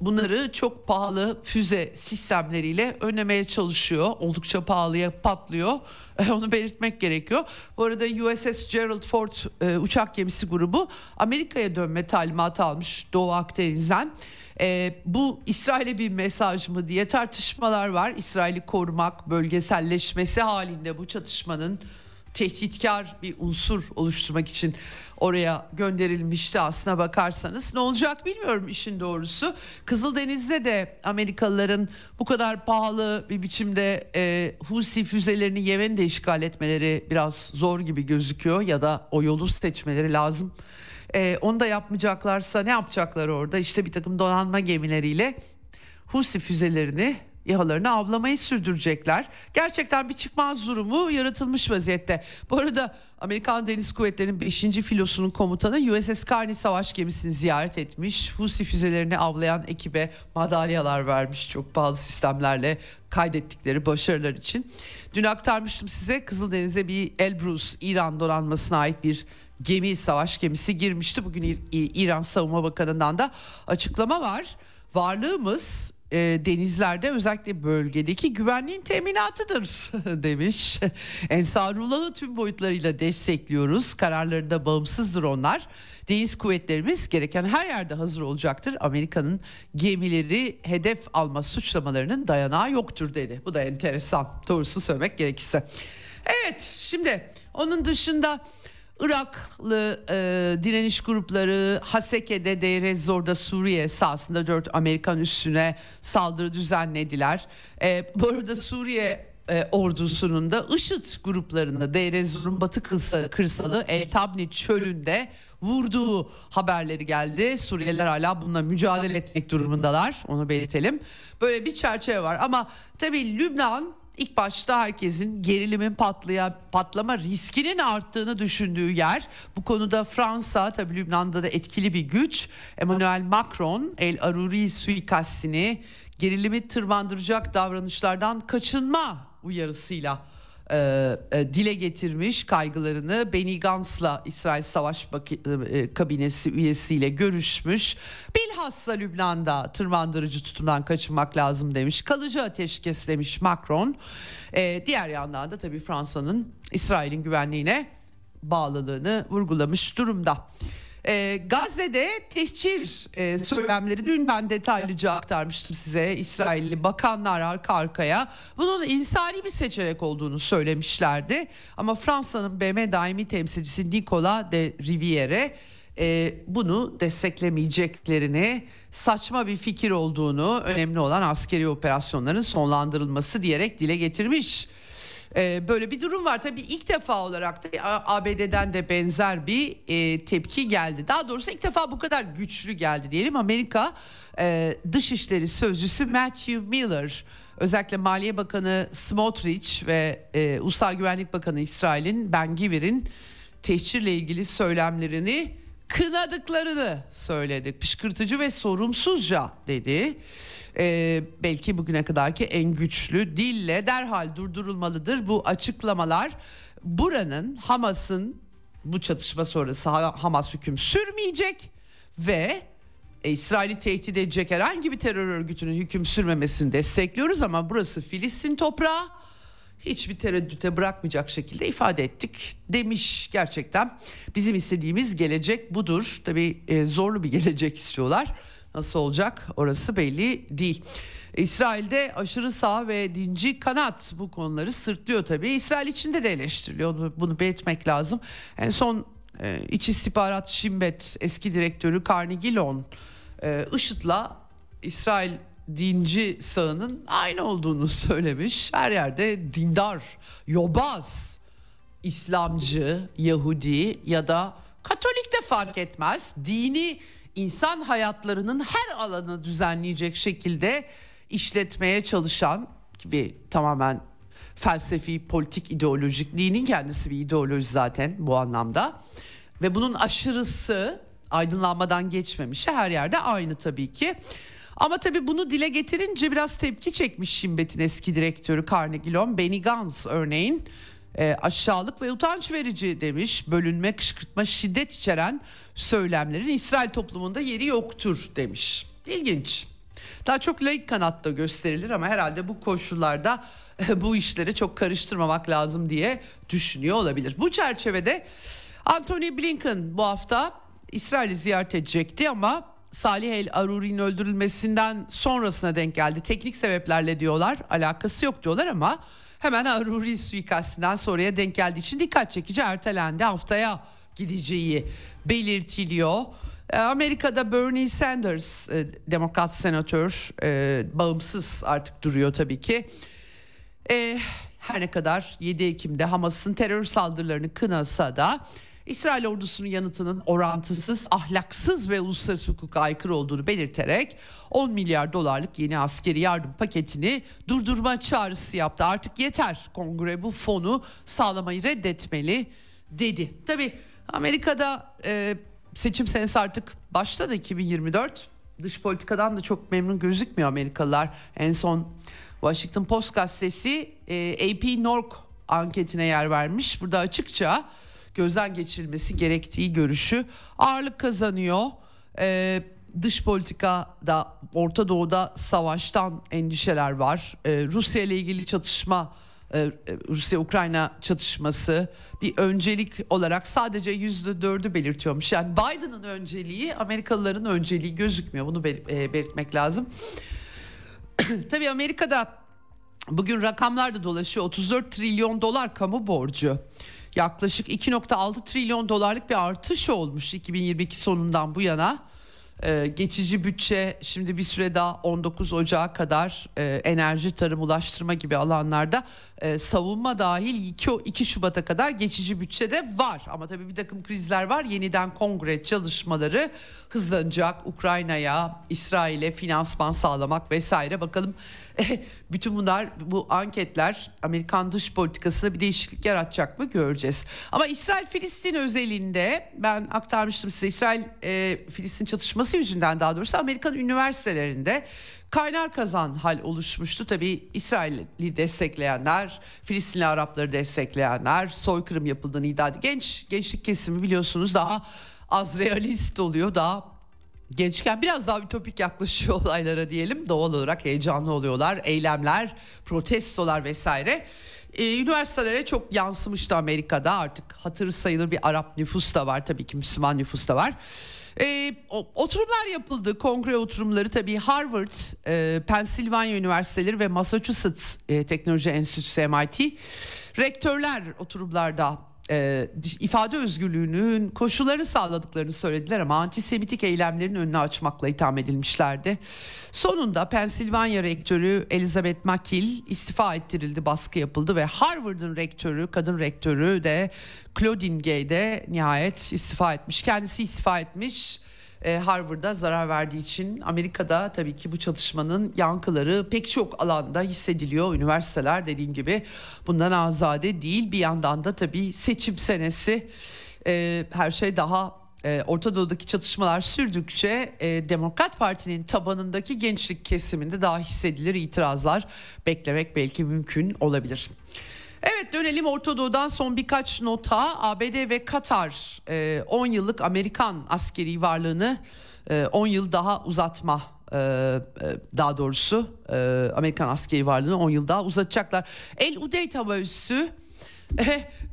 bunları çok pahalı füze sistemleriyle önlemeye çalışıyor. Oldukça pahalıya patlıyor. Onu belirtmek gerekiyor. Bu arada USS Gerald Ford e, uçak gemisi grubu Amerika'ya dönme talimatı almış Doğu Akdeniz'den. E, bu İsrail'e bir mesaj mı diye tartışmalar var. İsrail'i korumak, bölgeselleşmesi halinde bu çatışmanın tehditkar bir unsur oluşturmak için oraya gönderilmişti aslına bakarsanız. Ne olacak bilmiyorum işin doğrusu. Kızıldeniz'de de Amerikalıların bu kadar pahalı bir biçimde e, Husi füzelerini Yemen'de işgal etmeleri biraz zor gibi gözüküyor ya da o yolu seçmeleri lazım. E, onu da yapmayacaklarsa ne yapacaklar orada? İşte bir takım donanma gemileriyle Husi füzelerini İHA'larını avlamayı sürdürecekler. Gerçekten bir çıkmaz durumu yaratılmış vaziyette. Bu arada Amerikan Deniz Kuvvetleri'nin 5. filosunun komutanı USS Carney savaş gemisini ziyaret etmiş. Husi füzelerini avlayan ekibe madalyalar vermiş çok pahalı sistemlerle kaydettikleri başarılar için. Dün aktarmıştım size Kızıldeniz'e bir Elbrus İran donanmasına ait bir gemi savaş gemisi girmişti. Bugün İran Savunma Bakanı'ndan da açıklama var. Varlığımız e, denizlerde özellikle bölgedeki güvenliğin teminatıdır demiş. Ensarullah'ı tüm boyutlarıyla destekliyoruz. Kararlarında bağımsızdır onlar. Deniz kuvvetlerimiz gereken her yerde hazır olacaktır. Amerika'nın gemileri hedef alma suçlamalarının dayanağı yoktur dedi. Bu da enteresan doğrusu söylemek gerekirse. Evet şimdi onun dışında Iraklı e, direniş grupları Haseke'de, Deir ez Suriye sahasında dört Amerikan üssüne saldırı düzenlediler. E, bu arada Suriye e, ordusunun da IŞİD gruplarında Deir Ezzor'un batı kırsalı, kırsalı El Tabni çölünde vurduğu haberleri geldi. Suriyeliler hala bununla mücadele etmek durumundalar. Onu belirtelim. Böyle bir çerçeve var ama tabii Lübnan ilk başta herkesin gerilimin patlaya, patlama riskinin arttığını düşündüğü yer. Bu konuda Fransa tabii Lübnan'da da etkili bir güç. Emmanuel Macron El Aruri suikastini gerilimi tırmandıracak davranışlardan kaçınma uyarısıyla e, e, dile getirmiş kaygılarını Benny Gantz'la İsrail Savaş e, Kabinesi üyesiyle görüşmüş. Bilhassa Lübnan'da tırmandırıcı tutumdan kaçınmak lazım demiş. Kalıcı ateşkes demiş Macron. E, diğer yandan da tabii Fransa'nın İsrail'in güvenliğine bağlılığını vurgulamış durumda. E, Gazze'de tehcir e, söylemleri dün ben detaylıca aktarmıştım size. İsrailli bakanlar arka arkaya bunun insani bir seçenek olduğunu söylemişlerdi. Ama Fransa'nın BM daimi temsilcisi Nicolas de Riviere e, bunu desteklemeyeceklerini saçma bir fikir olduğunu önemli olan askeri operasyonların sonlandırılması diyerek dile getirmiş. Ee, böyle bir durum var. Tabii ilk defa olarak da ABD'den de benzer bir e, tepki geldi. Daha doğrusu ilk defa bu kadar güçlü geldi diyelim. Amerika e, Dışişleri Sözcüsü Matthew Miller özellikle Maliye Bakanı Smotrich ve e, Ulusal Güvenlik Bakanı İsrail'in Ben Givir'in tehcirle ilgili söylemlerini kınadıklarını söyledi. Kışkırtıcı ve sorumsuzca dedi e, belki bugüne kadarki en güçlü dille derhal durdurulmalıdır bu açıklamalar. Buranın Hamas'ın bu çatışma sonrası Hamas hüküm sürmeyecek ve e, İsrail'i tehdit edecek herhangi bir terör örgütünün hüküm sürmemesini destekliyoruz ama burası Filistin toprağı hiçbir tereddüte bırakmayacak şekilde ifade ettik demiş gerçekten. Bizim istediğimiz gelecek budur. Tabii e, zorlu bir gelecek istiyorlar. Nasıl olacak orası belli değil. İsrail'de aşırı sağ ve dinci kanat bu konuları sırtlıyor tabii. İsrail içinde de eleştiriliyor. Bunu belirtmek lazım. En son e, İç İstihbarat Şimbet eski direktörü Carnegie Lon e, IŞİD'la İsrail dinci sağının aynı olduğunu söylemiş. Her yerde dindar, yobaz, İslamcı, Yahudi ya da Katolik de fark etmez. Dini insan hayatlarının her alanı düzenleyecek şekilde işletmeye çalışan gibi tamamen felsefi, politik, ideolojik dinin kendisi bir ideoloji zaten bu anlamda. Ve bunun aşırısı aydınlanmadan geçmemiş her yerde aynı tabii ki. Ama tabii bunu dile getirince biraz tepki çekmiş Şimbet'in eski direktörü Carnegie Lon, Benny Gantz örneğin e, aşağılık ve utanç verici demiş. Bölünme, kışkırtma, şiddet içeren söylemlerin İsrail toplumunda yeri yoktur demiş. İlginç. Daha çok laik kanatta gösterilir ama herhalde bu koşullarda bu işleri çok karıştırmamak lazım diye düşünüyor olabilir. Bu çerçevede Anthony Blinken bu hafta İsrail'i ziyaret edecekti ama Salih El Aruri'nin öldürülmesinden sonrasına denk geldi. Teknik sebeplerle diyorlar, alakası yok diyorlar ama hemen Aruri suikastinden sonraya denk geldiği için dikkat çekici ertelendi. Haftaya gideceği belirtiliyor. E, Amerika'da Bernie Sanders e, demokrat senatör e, bağımsız artık duruyor tabii ki. Her ne kadar 7 Ekim'de Hamas'ın terör saldırılarını kınasa da İsrail ordusunun yanıtının orantısız, ahlaksız ve uluslararası hukuka aykırı olduğunu belirterek 10 milyar dolarlık yeni askeri yardım paketini durdurma çağrısı yaptı. Artık yeter kongre bu fonu sağlamayı reddetmeli dedi. Tabii Amerika'da e, seçim senesi artık başladı 2024. Dış politikadan da çok memnun gözükmüyor Amerikalılar. En son Washington Post gazetesi e, AP Nork anketine yer vermiş. Burada açıkça gözden geçirilmesi gerektiği görüşü ağırlık kazanıyor. Ee, dış politikada Orta Doğu'da savaştan endişeler var. Ee, Rusya ile ilgili çatışma e, Rusya-Ukrayna çatışması bir öncelik olarak sadece yüzde dördü belirtiyormuş. Yani Biden'ın önceliği Amerikalıların önceliği gözükmüyor. Bunu e, belirtmek lazım. Tabii Amerika'da bugün rakamlar da dolaşıyor. 34 trilyon dolar kamu borcu yaklaşık 2.6 trilyon dolarlık bir artış olmuş 2022 sonundan bu yana. Ee, geçici bütçe şimdi bir süre daha 19 Ocağı kadar e, enerji, tarım, ulaştırma gibi alanlarda e, savunma dahil 2, 2 Şubat'a kadar geçici bütçede var. Ama tabii bir takım krizler var. Yeniden kongre çalışmaları hızlanacak. Ukrayna'ya, İsrail'e finansman sağlamak vesaire. Bakalım bütün bunlar bu anketler Amerikan dış politikasına bir değişiklik yaratacak mı göreceğiz. Ama İsrail Filistin özelinde ben aktarmıştım size İsrail e, Filistin çatışması yüzünden daha doğrusu Amerikan üniversitelerinde kaynar kazan hal oluşmuştu. Tabii İsrail'i destekleyenler, Filistinli Arapları destekleyenler, soykırım yapıldığını iddia ediyor. Genç gençlik kesimi biliyorsunuz daha az realist oluyor, daha gençken biraz daha ütopik yaklaşıyor olaylara diyelim. Doğal olarak heyecanlı oluyorlar. Eylemler, protestolar vesaire. Ee, üniversitelere çok yansımıştı Amerika'da artık hatırı sayılır bir Arap nüfus da var tabii ki Müslüman nüfus da var. E, oturumlar yapıldı. Kongre oturumları tabii Harvard, e, Pennsylvania Üniversiteleri ve Massachusetts e, Teknoloji Enstitüsü MIT rektörler oturumlarda e, ifade özgürlüğünün koşullarını sağladıklarını söylediler ama antisemitik eylemlerin önünü açmakla itham edilmişlerdi. Sonunda Pennsylvania rektörü Elizabeth McKill istifa ettirildi, baskı yapıldı ve Harvard'ın rektörü, kadın rektörü de Claudine Gay de nihayet istifa etmiş. Kendisi istifa etmiş. E, Harvard'a zarar verdiği için Amerika'da tabii ki bu çatışmanın yankıları pek çok alanda hissediliyor. Üniversiteler dediğim gibi bundan azade değil. Bir yandan da tabii seçim senesi e, her şey daha e, Orta Doğu'daki çatışmalar sürdükçe e, Demokrat Parti'nin tabanındaki gençlik kesiminde daha hissedilir itirazlar beklemek belki mümkün olabilir. Evet dönelim Orta Doğu'dan son birkaç nota. ABD ve Katar 10 e, yıllık Amerikan askeri varlığını 10 e, yıl daha uzatma e, daha doğrusu Amerikan askeri varlığını 10 yıl daha uzatacaklar. El Udeyd hava üssü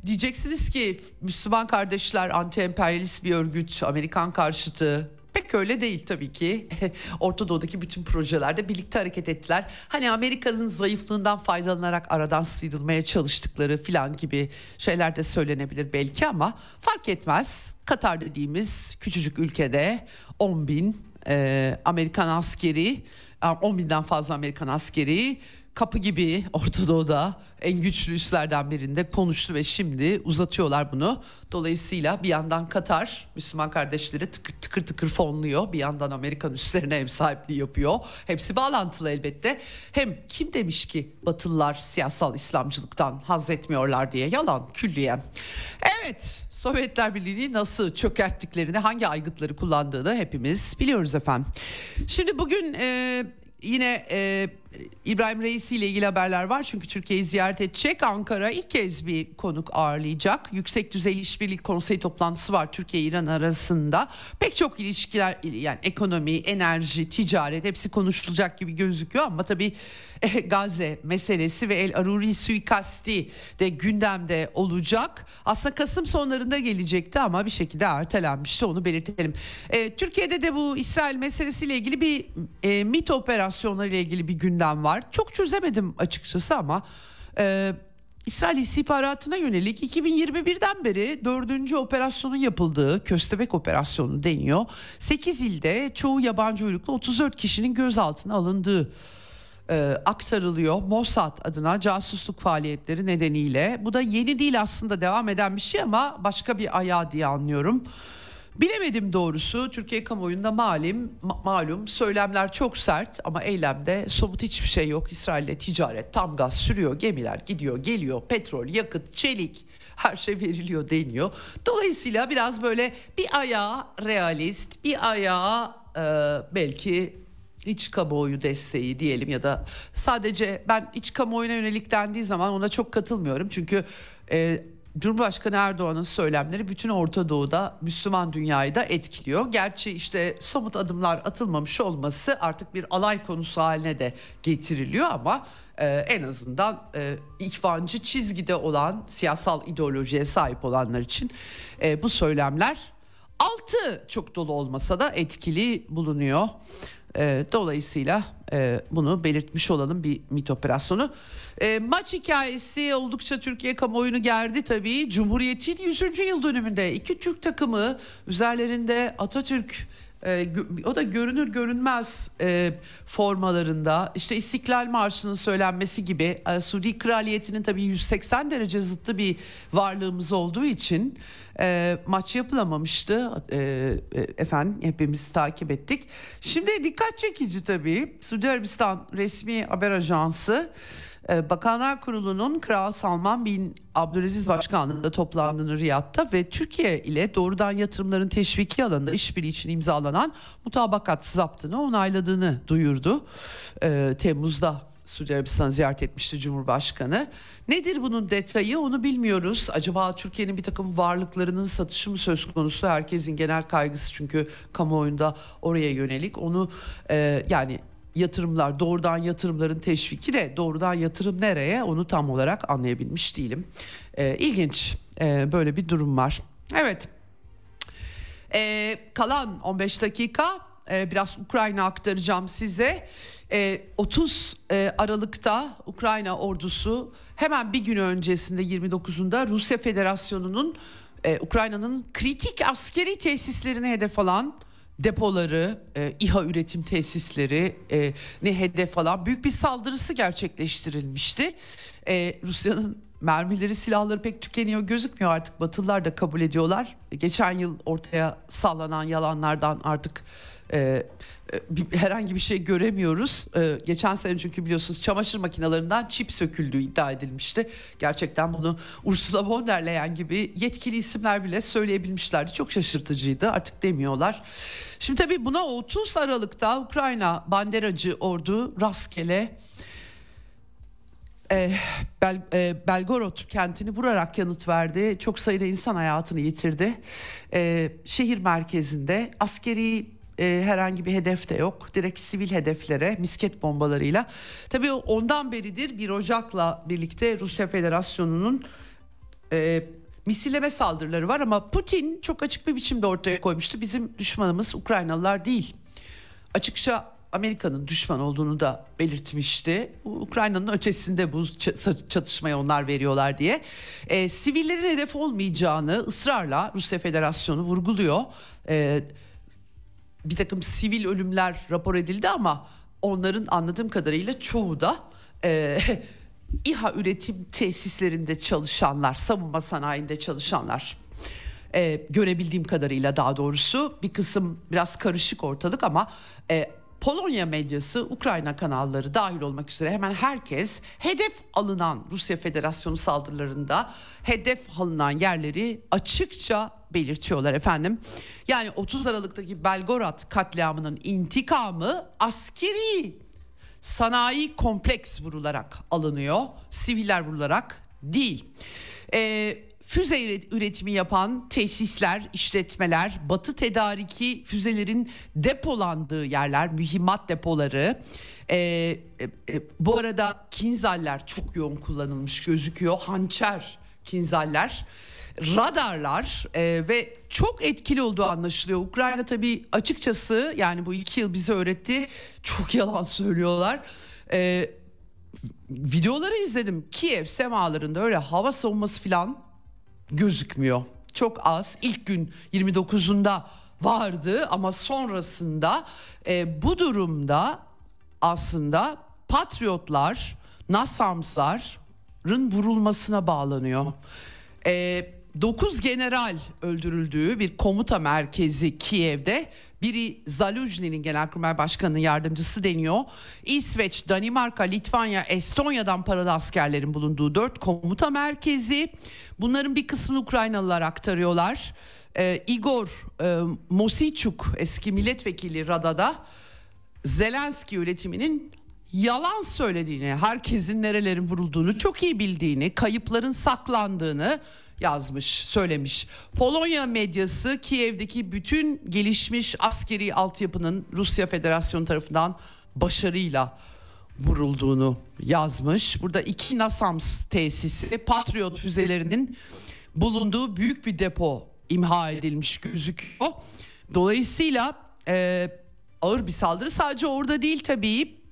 diyeceksiniz ki Müslüman kardeşler anti-emperyalist bir örgüt, Amerikan karşıtı Öyle değil tabii ki. Orta Doğu'daki bütün projelerde birlikte hareket ettiler. Hani Amerika'nın zayıflığından faydalanarak aradan sıyrılmaya çalıştıkları filan gibi şeyler de söylenebilir belki ama fark etmez. Katar dediğimiz küçücük ülkede 10 bin e, Amerikan askeri, 10 binden fazla Amerikan askeri kapı gibi Orta Doğu'da en güçlü üslerden birinde konuştu ve şimdi uzatıyorlar bunu. Dolayısıyla bir yandan Katar Müslüman kardeşleri tıkır tıkır, tıkır fonluyor. Bir yandan Amerikan üslerine ev sahipliği yapıyor. Hepsi bağlantılı elbette. Hem kim demiş ki Batılılar siyasal İslamcılıktan haz etmiyorlar diye yalan külliyen. Evet Sovyetler Birliği'ni nasıl çökerttiklerini hangi aygıtları kullandığını hepimiz biliyoruz efendim. Şimdi bugün e, yine e, İbrahim Reisi ile ilgili haberler var. Çünkü Türkiye'yi ziyaret edecek. Ankara ilk kez bir konuk ağırlayacak. Yüksek düzey işbirliği konseyi toplantısı var Türkiye-İran arasında. Pek çok ilişkiler yani ekonomi, enerji, ticaret hepsi konuşulacak gibi gözüküyor ama tabii Gazze meselesi ve El Aruri suikasti de gündemde olacak. Aslında Kasım sonlarında gelecekti ama bir şekilde ertelenmişti onu belirtelim. E, Türkiye'de de bu İsrail meselesiyle ilgili bir e, MIT operasyonları ile ilgili bir gündem var. Çok çözemedim açıkçası ama... E, İsrail istihbaratına yönelik 2021'den beri dördüncü operasyonun yapıldığı Köstebek operasyonu deniyor. 8 ilde çoğu yabancı uyruklu 34 kişinin gözaltına alındığı e, aktarılıyor Mossad adına casusluk faaliyetleri nedeniyle. Bu da yeni değil aslında devam eden bir şey ama başka bir ayağı diye anlıyorum. Bilemedim doğrusu Türkiye kamuoyunda malum, ma- malum söylemler çok sert ama eylemde somut hiçbir şey yok. İsrail'le ticaret tam gaz sürüyor gemiler gidiyor geliyor petrol yakıt çelik her şey veriliyor deniyor. Dolayısıyla biraz böyle bir ayağı realist bir ayağı e, belki iç kamuoyu desteği diyelim ya da sadece ben iç kamuoyuna yönelik dendiği zaman ona çok katılmıyorum. Çünkü e, Cumhurbaşkanı Erdoğan'ın söylemleri bütün Orta Doğu'da Müslüman dünyayı da etkiliyor. Gerçi işte somut adımlar atılmamış olması artık bir alay konusu haline de getiriliyor ama e, en azından e, ihvancı çizgide olan siyasal ideolojiye sahip olanlar için e, bu söylemler altı çok dolu olmasa da etkili bulunuyor. E, dolayısıyla e, bunu belirtmiş olalım bir MIT operasyonu. E, maç hikayesi oldukça Türkiye kamuoyunu gerdi tabii. Cumhuriyet'in 100. yıl dönümünde iki Türk takımı üzerlerinde Atatürk e, o da görünür görünmez e, formalarında işte İstiklal Marşı'nın söylenmesi gibi e, Suudi Kraliyeti'nin tabii 180 derece zıttı bir varlığımız olduğu için e, maç yapılamamıştı. E, efendim hepimiz takip ettik. Şimdi dikkat çekici tabii Suudi Arabistan resmi haber ajansı Bakanlar Kurulu'nun Kral Salman bin Abdülaziz Başkanlığı'nda toplandığını Riyad'da ve Türkiye ile doğrudan yatırımların teşviki alanında işbirliği için imzalanan mutabakat zaptını onayladığını duyurdu. Ee, Temmuz'da Suudi Arabistan'ı ziyaret etmişti Cumhurbaşkanı. Nedir bunun detayı onu bilmiyoruz. Acaba Türkiye'nin bir takım varlıklarının satışı mı söz konusu? Herkesin genel kaygısı çünkü kamuoyunda oraya yönelik. Onu e, yani yatırımlar doğrudan yatırımların teşviki de doğrudan yatırım nereye onu tam olarak anlayabilmiş değilim. E, ilginç e, böyle bir durum var. Evet e, kalan 15 dakika e, biraz Ukrayna aktaracağım size. E, 30 e, Aralık'ta Ukrayna ordusu hemen bir gün öncesinde 29'unda Rusya Federasyonu'nun e, Ukrayna'nın kritik askeri tesislerini hedef alan depoları, e, İHA üretim tesisleri e, ne hedef alan büyük bir saldırısı gerçekleştirilmişti. E, Rusya'nın mermileri, silahları pek tükeniyor gözükmüyor artık. Batılılar da kabul ediyorlar. Geçen yıl ortaya sallanan yalanlardan artık e, herhangi bir şey göremiyoruz. E, geçen sene çünkü biliyorsunuz çamaşır makinelerinden çip söküldüğü iddia edilmişti. Gerçekten bunu Ursula von der Leyen gibi yetkili isimler bile söyleyebilmişlerdi. Çok şaşırtıcıydı artık demiyorlar. Şimdi tabii buna 30 Aralık'ta Ukrayna banderacı ordu rastgele e, Bel, e, Belgorod kentini vurarak yanıt verdi. Çok sayıda insan hayatını yitirdi. E, şehir merkezinde askeri e, herhangi bir hedef de yok. Direkt sivil hedeflere misket bombalarıyla. Tabii ondan beridir bir Ocak'la birlikte Rusya Federasyonu'nun e, misilleme saldırıları var ama Putin çok açık bir biçimde ortaya koymuştu. Bizim düşmanımız Ukraynalılar değil. Açıkça Amerika'nın düşman olduğunu da belirtmişti. Ukrayna'nın ötesinde bu çatışmaya onlar veriyorlar diye. E, sivillerin hedef olmayacağını ısrarla Rusya Federasyonu vurguluyor. E, bir takım sivil ölümler rapor edildi ama onların anladığım kadarıyla çoğu da e, İHA üretim tesislerinde çalışanlar, savunma sanayinde çalışanlar. E, görebildiğim kadarıyla daha doğrusu bir kısım biraz karışık ortalık ama e, Polonya medyası, Ukrayna kanalları dahil olmak üzere hemen herkes hedef alınan Rusya Federasyonu saldırılarında hedef alınan yerleri açıkça belirtiyorlar efendim. Yani 30 Aralık'taki Belgorod katliamının intikamı askeri sanayi kompleks vurularak alınıyor. Siviller vurularak değil. Ee, füze üretimi yapan tesisler, işletmeler, batı tedariki füzelerin depolandığı yerler, mühimmat depoları. Ee, e, e, bu arada kinzaller çok yoğun kullanılmış gözüküyor. Hançer kinzaller radarlar e, ve çok etkili olduğu anlaşılıyor. Ukrayna tabii açıkçası yani bu iki yıl bize öğretti çok yalan söylüyorlar. E, videoları izledim Kiev semalarında öyle hava savunması falan gözükmüyor. Çok az ilk gün 29'unda vardı ama sonrasında e, bu durumda aslında patriotlar, NASAMS'ların vurulmasına bağlanıyor. E, 9 general öldürüldüğü bir komuta merkezi Kiev'de. Biri Zaluzhny'nin genelkurmay başkanının yardımcısı deniyor. İsveç, Danimarka, Litvanya, Estonya'dan paralı askerlerin bulunduğu 4 komuta merkezi. Bunların bir kısmını Ukraynalılar aktarıyorlar. Ee, Igor e, Mosichuk eski milletvekili Rada'da Zelenski yönetiminin yalan söylediğini, herkesin nerelerin vurulduğunu çok iyi bildiğini, kayıpların saklandığını yazmış, söylemiş. Polonya medyası Kiev'deki bütün gelişmiş askeri altyapının Rusya Federasyonu tarafından başarıyla vurulduğunu yazmış. Burada iki NASAMS tesisi Patriot füzelerinin bulunduğu büyük bir depo imha edilmiş gözüküyor. Dolayısıyla e, ağır bir saldırı sadece orada değil tabii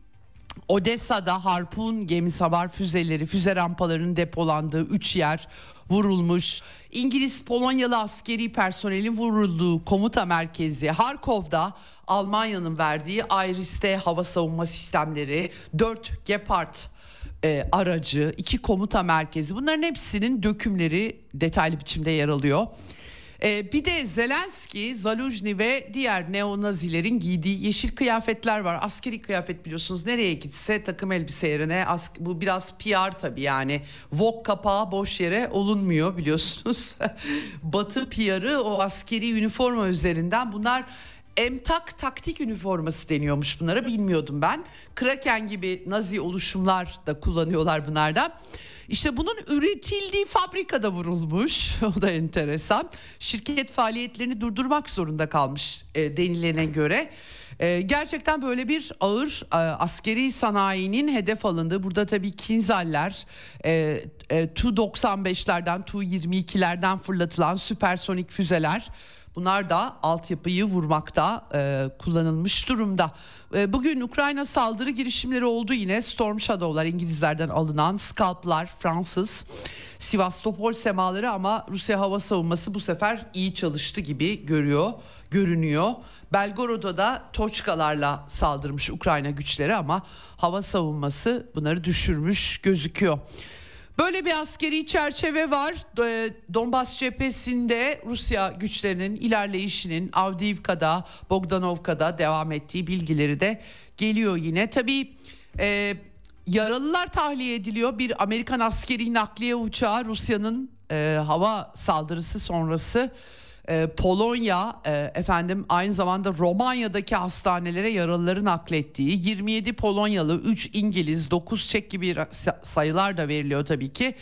Odessa'da harpun gemi savar füzeleri, füze rampalarının depolandığı 3 yer vurulmuş. İngiliz Polonyalı askeri personelin vurulduğu komuta merkezi Harkov'da Almanya'nın verdiği Iris-T hava savunma sistemleri, 4 Gepard e, aracı, iki komuta merkezi bunların hepsinin dökümleri detaylı biçimde yer alıyor. E, bir de Zelenski, Zaluzhny ve diğer neonazilerin giydiği yeşil kıyafetler var. Askeri kıyafet biliyorsunuz nereye gitse takım elbise yerine as- bu biraz PR tabii yani. Vogue kapağı boş yere olunmuyor biliyorsunuz. Batı PR'ı o askeri üniforma üzerinden bunlar Emtak taktik üniforması deniyormuş bunlara bilmiyordum ben. Kraken gibi Nazi oluşumlar da kullanıyorlar bunlardan. İşte bunun üretildiği fabrikada vurulmuş. O da enteresan. Şirket faaliyetlerini durdurmak zorunda kalmış e, denilene göre. E, gerçekten böyle bir ağır e, askeri sanayinin hedef alındığı. Burada tabii Kinzal'ler, e, e, Tu-95'lerden, Tu-22'lerden fırlatılan süpersonik füzeler Bunlar da altyapıyı vurmakta e, kullanılmış durumda. E, bugün Ukrayna saldırı girişimleri oldu yine. Storm Shadow'lar İngilizlerden alınan Scalp'lar Fransız. Sivastopol semaları ama Rusya hava savunması bu sefer iyi çalıştı gibi görüyor, görünüyor. Belgorod'a da Toçkalarla saldırmış Ukrayna güçleri ama hava savunması bunları düşürmüş gözüküyor. Böyle bir askeri çerçeve var. Donbas cephesinde Rusya güçlerinin ilerleyişinin Avdiivka'da, Bogdanovka'da devam ettiği bilgileri de geliyor yine. Tabii e, yaralılar tahliye ediliyor. Bir Amerikan askeri nakliye uçağı Rusya'nın e, hava saldırısı sonrası e, Polonya e, efendim aynı zamanda Romanya'daki hastanelere yaralıları naklettiği 27 Polonyalı 3 İngiliz 9 Çek gibi sayılar da veriliyor tabii ki.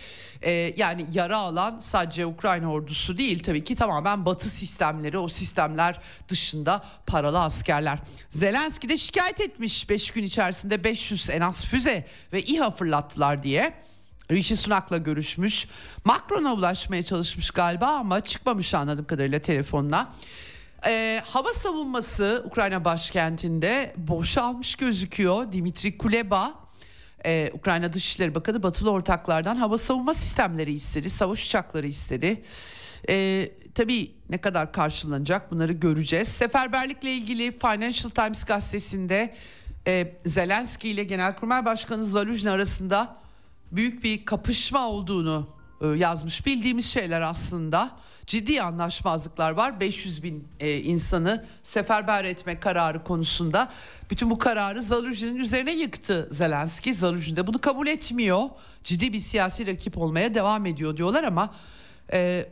E, yani yara alan sadece Ukrayna ordusu değil tabii ki tamamen batı sistemleri o sistemler dışında paralı askerler. Zelenski de şikayet etmiş 5 gün içerisinde 500 en az füze ve İHA fırlattılar diye. Rishi Sunak'la görüşmüş. Macron'a ulaşmaya çalışmış galiba ama çıkmamış anladığım kadarıyla telefonla. Ee, hava savunması Ukrayna başkentinde boşalmış gözüküyor. Dimitri Kuleba ee, Ukrayna Dışişleri Bakanı batılı ortaklardan hava savunma sistemleri istedi. Savaş uçakları istedi. Ee, tabii ne kadar karşılanacak bunları göreceğiz. Seferberlikle ilgili Financial Times gazetesinde e, Zelenski ile Genelkurmay Başkanı Zaluzhny arasında büyük bir kapışma olduğunu e, yazmış. Bildiğimiz şeyler aslında ciddi anlaşmazlıklar var. 500 bin e, insanı seferber etme kararı konusunda. Bütün bu kararı Zaluzhny'nin üzerine yıktı Zelenski. Zaluzhny de bunu kabul etmiyor. Ciddi bir siyasi rakip olmaya devam ediyor diyorlar ama... E,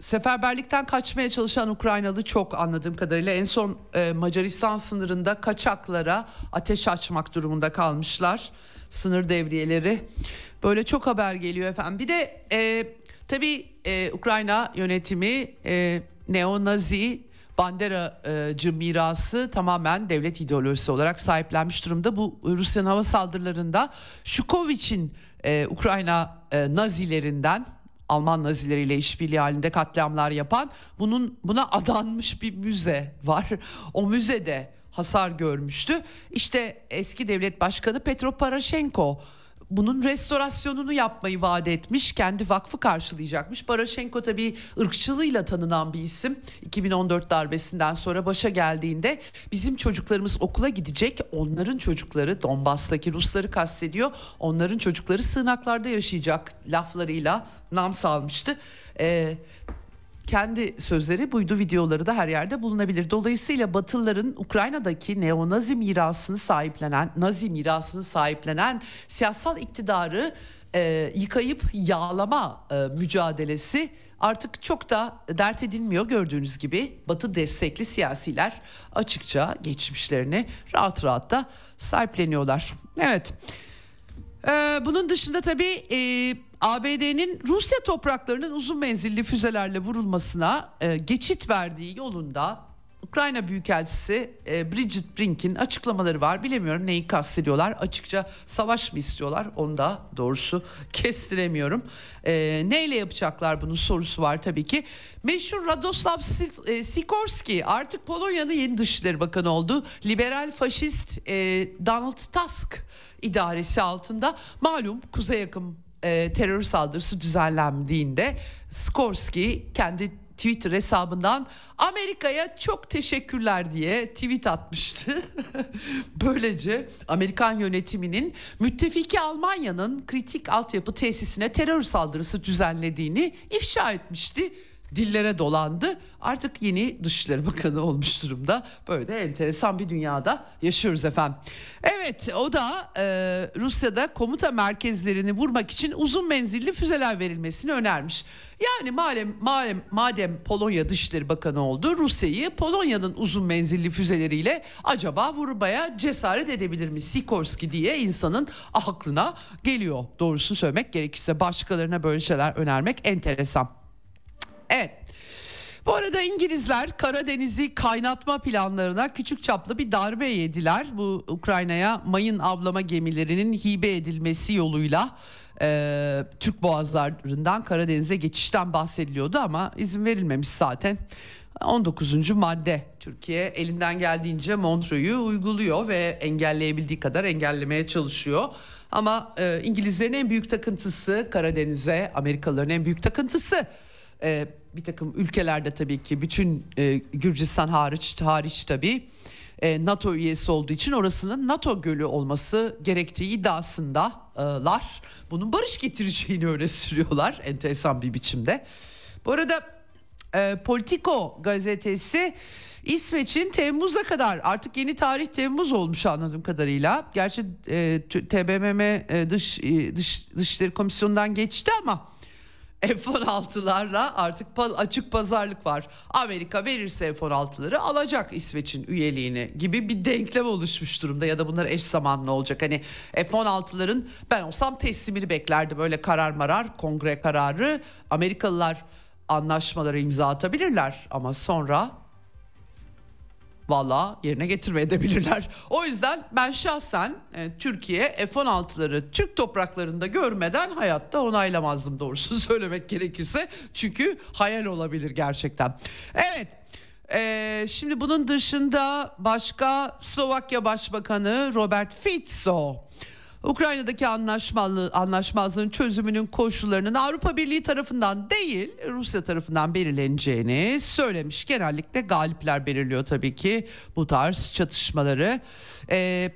seferberlikten kaçmaya çalışan Ukraynalı çok anladığım kadarıyla en son Macaristan sınırında kaçaklara ateş açmak durumunda kalmışlar sınır devriyeleri. Böyle çok haber geliyor efendim. Bir de e, tabii e, Ukrayna yönetimi e, neonazi Banderacı mirası tamamen devlet ideolojisi olarak sahiplenmiş durumda. Bu Rusya'nın hava saldırılarında Şukovic'in e, Ukrayna e, nazilerinden Alman nazileriyle işbirliği halinde katliamlar yapan bunun buna adanmış bir müze var. O müzede hasar görmüştü. İşte eski devlet başkanı Petro Poroshenko bunun restorasyonunu yapmayı vaat etmiş. Kendi vakfı karşılayacakmış. Poroshenko tabii ırkçılığıyla tanınan bir isim. 2014 darbesinden sonra başa geldiğinde bizim çocuklarımız okula gidecek. Onların çocukları Donbas'taki Rusları kastediyor. Onların çocukları sığınaklarda yaşayacak laflarıyla nam salmıştı. Ee, kendi sözleri buydu videoları da her yerde bulunabilir. Dolayısıyla Batılıların Ukrayna'daki neonazi mirasını sahiplenen, Nazi mirasını sahiplenen siyasal iktidarı e, yıkayıp yağlama e, mücadelesi artık çok da dert edilmiyor gördüğünüz gibi. Batı destekli siyasiler açıkça geçmişlerini rahat rahat da sahipleniyorlar. Evet. Ee, bunun dışında tabii e, ABD'nin Rusya topraklarının uzun menzilli füzelerle vurulmasına e, geçit verdiği yolunda Ukrayna Büyükelçisi e, Bridget Brink'in açıklamaları var. Bilemiyorum neyi kastediyorlar. Açıkça savaş mı istiyorlar? Onu da doğrusu kestiremiyorum. E, neyle yapacaklar bunun sorusu var tabii ki. Meşhur Radoslav e, Sikorski artık Polonya'nın yeni Dışişleri Bakanı oldu. Liberal faşist e, Donald Tusk idaresi altında malum Kuzey Yakın e, terör saldırısı düzenlendiğinde Sikorski kendi Twitter hesabından Amerika'ya çok teşekkürler diye tweet atmıştı. Böylece Amerikan yönetiminin müttefiki Almanya'nın kritik altyapı tesisine terör saldırısı düzenlediğini ifşa etmişti dillere dolandı. Artık yeni Dışişleri Bakanı olmuş durumda. Böyle de enteresan bir dünyada yaşıyoruz efendim. Evet o da e, Rusya'da komuta merkezlerini vurmak için uzun menzilli füzeler verilmesini önermiş. Yani malem, malem, madem Polonya Dışişleri Bakanı oldu Rusya'yı Polonya'nın uzun menzilli füzeleriyle acaba vurmaya cesaret edebilir mi Sikorski diye insanın aklına geliyor. Doğrusu söylemek gerekirse başkalarına böyle şeyler önermek enteresan. Evet. Bu arada İngilizler Karadeniz'i kaynatma planlarına küçük çaplı bir darbe yediler. Bu Ukrayna'ya mayın avlama gemilerinin hibe edilmesi yoluyla e, Türk boğazlarından Karadeniz'e geçişten bahsediliyordu ama izin verilmemiş zaten. 19. madde Türkiye elinden geldiğince Montreux'u uyguluyor ve engelleyebildiği kadar engellemeye çalışıyor. Ama e, İngilizlerin en büyük takıntısı Karadeniz'e, Amerikalıların en büyük takıntısı e, bir takım ülkelerde tabii ki bütün e, Gürcistan hariç hariç tabii e, NATO üyesi olduğu için orasının NATO gölü olması gerektiği iddiasındalar. Bunun barış getireceğini öyle sürüyorlar enteresan bir biçimde. Bu arada e, Politico gazetesi İsveç'in Temmuz'a kadar artık yeni tarih Temmuz olmuş anladığım kadarıyla. Gerçi e, TBMM e, dış e, dış dışişleri komisyonundan geçti ama F-16'larla artık açık pazarlık var. Amerika verirse F-16'ları alacak İsveç'in üyeliğini gibi bir denklem oluşmuş durumda ya da bunlar eş zamanlı olacak. Hani F-16'ların ben olsam teslimini beklerdim öyle karar marar kongre kararı Amerikalılar anlaşmaları imza atabilirler ama sonra valla yerine getirmeyebilirler. O yüzden ben şahsen e, Türkiye F-16'ları Türk topraklarında görmeden hayatta onaylamazdım doğrusu söylemek gerekirse. Çünkü hayal olabilir gerçekten. Evet ee, şimdi bunun dışında başka Slovakya Başbakanı Robert Fico Ukrayna'daki anlaşmalı, anlaşmazlığın çözümünün koşullarının Avrupa Birliği tarafından değil Rusya tarafından belirleneceğini söylemiş. Genellikle galipler belirliyor tabii ki bu tarz çatışmaları. Ee,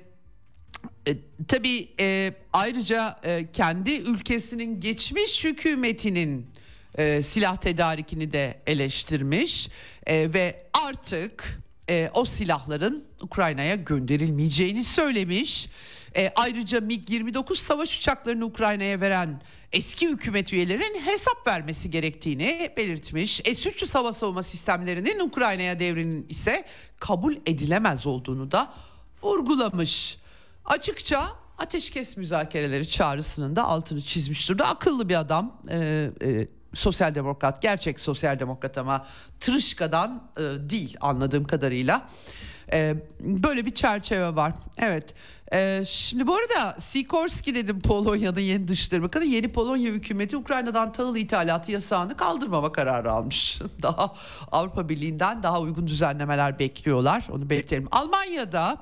e, tabii e, ayrıca e, kendi ülkesinin geçmiş hükümetinin e, silah tedarikini de eleştirmiş e, ve artık e, o silahların Ukrayna'ya gönderilmeyeceğini söylemiş. E, ayrıca MiG-29 savaş uçaklarını Ukrayna'ya veren eski hükümet üyelerinin hesap vermesi gerektiğini belirtmiş. S-300 hava savunma sistemlerinin Ukrayna'ya devrinin ise kabul edilemez olduğunu da vurgulamış. Açıkça ateşkes müzakereleri çağrısının da altını çizmiş durumda. Akıllı bir adam. E, e, sosyal demokrat, gerçek sosyal demokrat ama tırışkadan e, değil anladığım kadarıyla. E, böyle bir çerçeve var. Evet. E, şimdi bu arada Sikorski dedim Polonya'nın yeni Dışişleri Bakanı yeni Polonya hükümeti Ukrayna'dan tahıl ithalatı yasağını kaldırmama kararı almış. daha Avrupa Birliği'nden daha uygun düzenlemeler bekliyorlar. Onu belirtelim. Almanya'da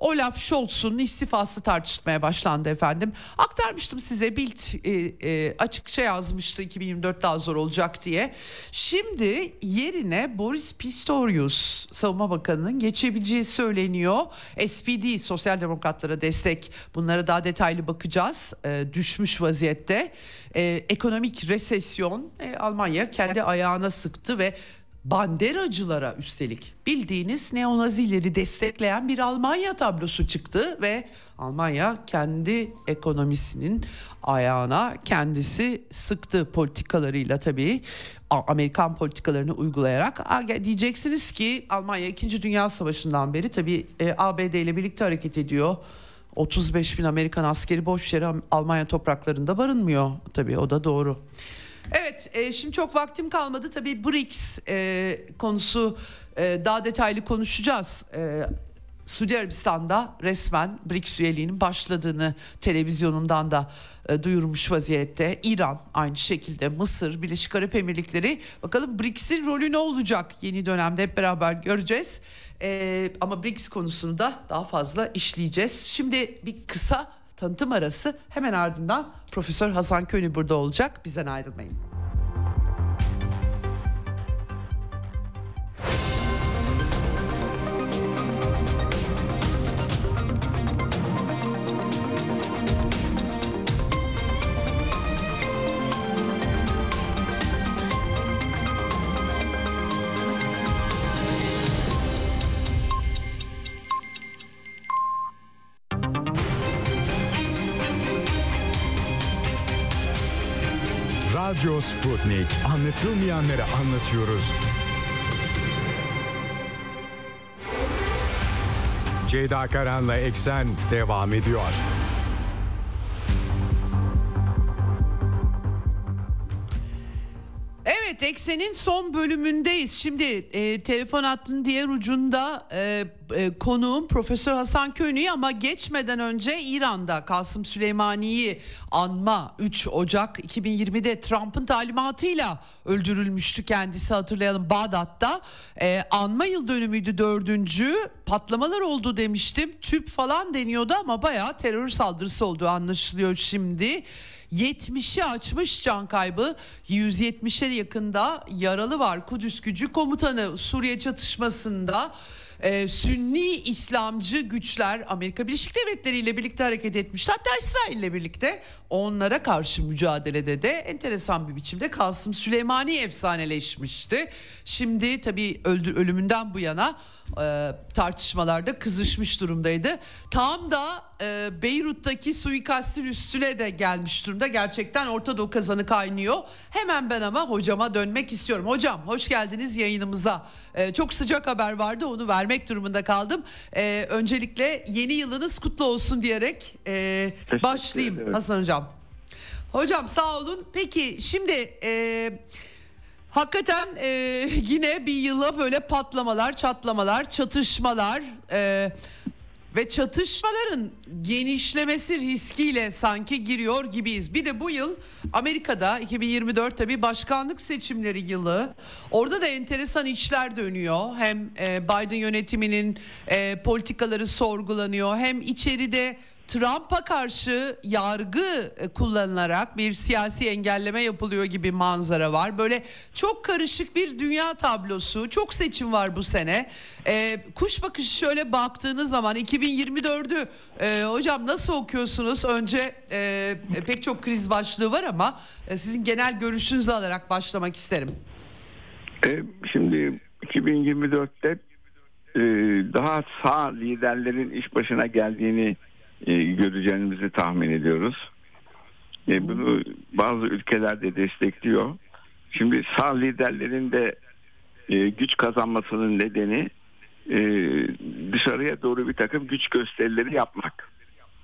Olaf Scholz'un istifası tartışmaya başlandı efendim. Aktarmıştım size Bild e, e, açıkça yazmıştı 2024 daha zor olacak diye. Şimdi yerine Boris Pistorius Savunma Bakanı'nın geçebileceği söyleniyor. SPD Sosyal Demokratlara destek bunlara daha detaylı bakacağız. E, düşmüş vaziyette. E, ekonomik resesyon e, Almanya kendi ayağına sıktı ve banderacılara üstelik bildiğiniz neonazileri destekleyen bir Almanya tablosu çıktı ve Almanya kendi ekonomisinin ayağına kendisi sıktı politikalarıyla tabii Amerikan politikalarını uygulayarak diyeceksiniz ki Almanya 2. Dünya Savaşı'ndan beri tabii e, ABD ile birlikte hareket ediyor. 35 bin Amerikan askeri boş yere Almanya topraklarında barınmıyor tabii o da doğru. Evet e, şimdi çok vaktim kalmadı tabii BRICS e, konusu e, daha detaylı konuşacağız. E, Suudi Arabistan'da resmen BRICS üyeliğinin başladığını televizyonundan da e, duyurmuş vaziyette. İran aynı şekilde Mısır, Birleşik Arap Emirlikleri. Bakalım BRICS'in rolü ne olacak yeni dönemde hep beraber göreceğiz. E, ama BRICS konusunu da daha fazla işleyeceğiz. Şimdi bir kısa tanıtım arası hemen ardından Profesör Hasan Köni burada olacak. Bizden ayrılmayın.
Sputnik. Anlatılmayanları anlatıyoruz. Ceyda Karan'la Eksen devam ediyor.
Evet Eksen'in son bölümündeyiz. Şimdi e, telefon hattının diğer ucunda e, e, konuğum Profesör Hasan Köni ama geçmeden önce İran'da Kasım Süleymani'yi anma 3 Ocak 2020'de Trump'ın talimatıyla öldürülmüştü kendisi hatırlayalım Bağdat'ta. E, anma yıl dönümüydü dördüncü patlamalar oldu demiştim. Tüp falan deniyordu ama bayağı terör saldırısı olduğu anlaşılıyor şimdi. 70'i açmış can kaybı 170'e yakında yaralı var Kudüs gücü komutanı Suriye çatışmasında e, Sünni İslamcı güçler Amerika Birleşik Devletleri ile birlikte hareket etmişti. Hatta İsrail ile birlikte onlara karşı mücadelede de enteresan bir biçimde Kasım Süleymani efsaneleşmişti. Şimdi tabii öldü, ölümünden bu yana e, tartışmalarda kızışmış durumdaydı. Tam da e, Beyrut'taki suikastin üstüne de gelmiş durumda. Gerçekten Orta Doğu kazanı kaynıyor. Hemen ben ama hocama dönmek istiyorum. Hocam hoş geldiniz yayınımıza. E, çok sıcak haber vardı onu vermek durumunda kaldım. E, öncelikle yeni yılınız kutlu olsun diyerek e, başlayayım. Hasan Hocam. Hocam sağ olun. Peki şimdi... E, Hakikaten e, yine bir yıla böyle patlamalar, çatlamalar, çatışmalar e, ve çatışmaların genişlemesi riskiyle sanki giriyor gibiyiz. Bir de bu yıl Amerika'da 2024 tabii başkanlık seçimleri yılı. Orada da enteresan işler dönüyor. Hem e, Biden yönetiminin e, politikaları sorgulanıyor hem içeride Trump'a karşı yargı e, kullanılarak bir siyasi engelleme yapılıyor gibi manzara var. Böyle çok karışık bir dünya tablosu. Çok seçim var bu sene. Ee, kuş bakışı şöyle baktığınız zaman 2024'ü e, hocam nasıl okuyorsunuz? Önce e, pek çok kriz başlığı var ama e, sizin genel görüşünüzü alarak başlamak isterim.
E, şimdi 2024'te e, daha sağ liderlerin iş başına geldiğini e, göreceğimizi tahmin ediyoruz. E, bunu bazı ülkeler de destekliyor. Şimdi sağ liderlerin de e, güç kazanmasının nedeni e, dışarıya doğru bir takım güç gösterileri yapmak.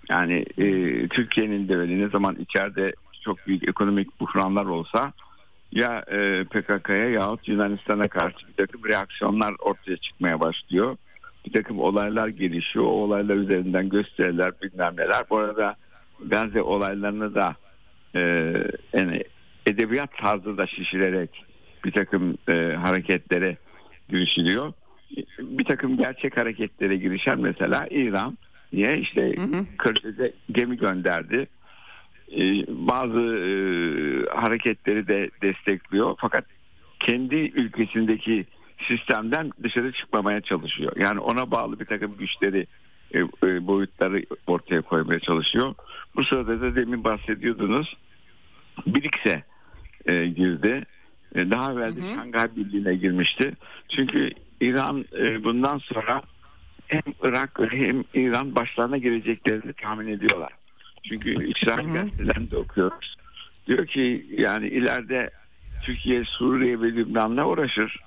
Yani e, Türkiye'nin de öyle ne zaman içeride çok büyük ekonomik buhranlar olsa ya e, PKK'ya yahut Yunanistan'a karşı bir takım reaksiyonlar ortaya çıkmaya başlıyor. Bir takım olaylar gelişiyor. O olaylar üzerinden gösteriler bilmem neler. Bu arada Gazze olaylarını da e, yani edebiyat tarzı da şişirerek bir takım e, hareketlere girişiliyor. Bir takım gerçek hareketlere girişen mesela İran niye işte Kırgız'a gemi gönderdi. E, bazı e, hareketleri de destekliyor fakat kendi ülkesindeki sistemden dışarı çıkmamaya çalışıyor. Yani ona bağlı bir takım güçleri e, e, boyutları ortaya koymaya çalışıyor. Bu sırada da demin bahsediyordunuz BRICS'e e, girdi. Daha evvel de Şangay Birliği'ne girmişti. Çünkü İran bundan sonra hem Irak hem İran başlarına geleceklerini tahmin ediyorlar. Çünkü İsrail gazetelerinde okuyoruz. Diyor ki yani ileride Türkiye, Suriye ve Lübnan'la uğraşır.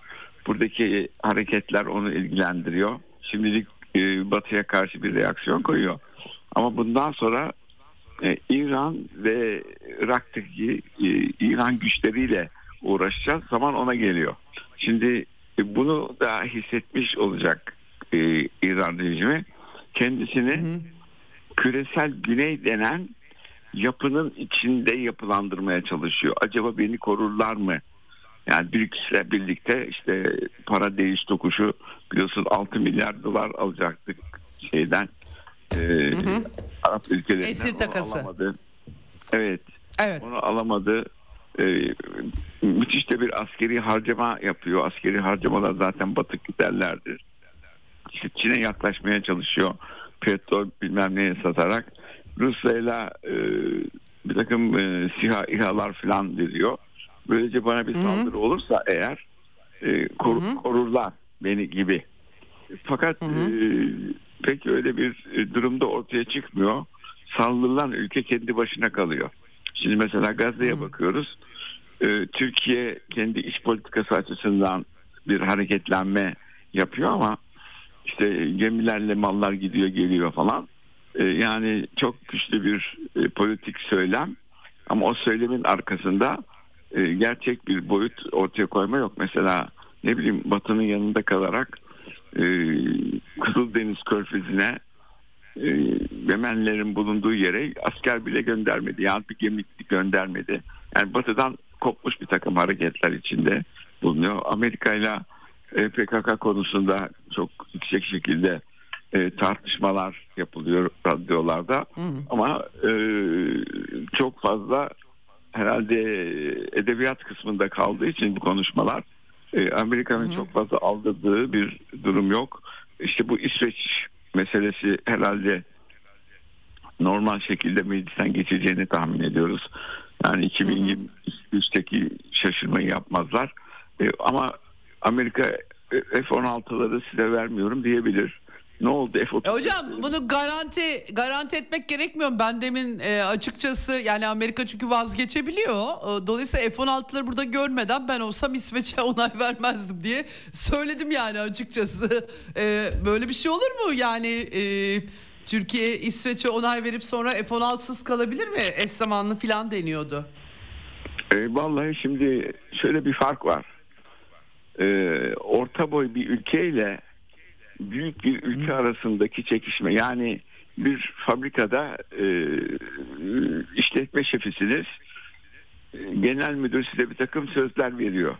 Buradaki hareketler onu ilgilendiriyor. Şimdilik e, Batı'ya karşı bir reaksiyon koyuyor. Ama bundan sonra e, İran ve Irak'taki e, İran güçleriyle uğraşacağız. Zaman ona geliyor. Şimdi e, bunu da hissetmiş olacak e, İran rejimi. Kendisini küresel güney denen yapının içinde yapılandırmaya çalışıyor. Acaba beni korurlar mı? Yani BRICS'le birlikte işte para değiş tokuşu biliyorsun 6 milyar dolar alacaktık şeyden e, Arap ülkelerinden
Esir takası.
alamadı. Evet
Evet.
onu alamadı. E, müthiş de bir askeri harcama yapıyor. Askeri harcamalar zaten batık giderlerdir. İşte Çin'e yaklaşmaya çalışıyor. Petrol bilmem neye satarak. Rusya'yla e, bir takım e, SİHA İHA'lar falan veriyor. Böylece bana bir saldırı olursa eğer e, koru- korurlar beni gibi. Fakat e, pek öyle bir e, durumda ortaya çıkmıyor. Saldırılan ülke kendi başına kalıyor. Şimdi mesela Gazze'ye bakıyoruz. E, Türkiye kendi iç politikası açısından bir hareketlenme yapıyor ama işte gemilerle mallar gidiyor geliyor falan. E, yani çok güçlü bir e, politik söylem ama o söylemin arkasında e, gerçek bir boyut ortaya koyma yok. Mesela ne bileyim Batı'nın yanında kalarak e, Kızıldeniz Körfezi'ne e, Yemenlerin bulunduğu yere asker bile göndermedi. Yani bir gemi göndermedi. Yani Batı'dan kopmuş bir takım hareketler içinde bulunuyor. Amerika ile e, PKK konusunda çok yüksek şekilde e, tartışmalar yapılıyor radyolarda. Ama e, çok fazla herhalde edebiyat kısmında kaldığı için bu konuşmalar e, Amerika'nın çok fazla aldırdığı bir durum yok. İşte bu İsveç meselesi herhalde normal şekilde meclisten geçeceğini tahmin ediyoruz. Yani 2023'teki şaşırmayı yapmazlar. E, ama Amerika e, F-16'ları size vermiyorum diyebilir. Ne oldu F-35?
E hocam bunu garanti garanti etmek gerekmiyor? Ben demin e, açıkçası yani Amerika çünkü vazgeçebiliyor. E, dolayısıyla F-16'ları burada görmeden ben olsam İsveç'e onay vermezdim diye söyledim yani açıkçası. E, böyle bir şey olur mu? Yani e, Türkiye İsveç'e onay verip sonra F-16'sız kalabilir mi? Eş zamanlı falan deniyordu.
E, vallahi şimdi şöyle bir fark var. E, orta boy bir ülkeyle büyük bir ülke arasındaki çekişme. Yani bir fabrikada e, işletme şefisiniz. E, Genel müdür size bir takım sözler veriyor.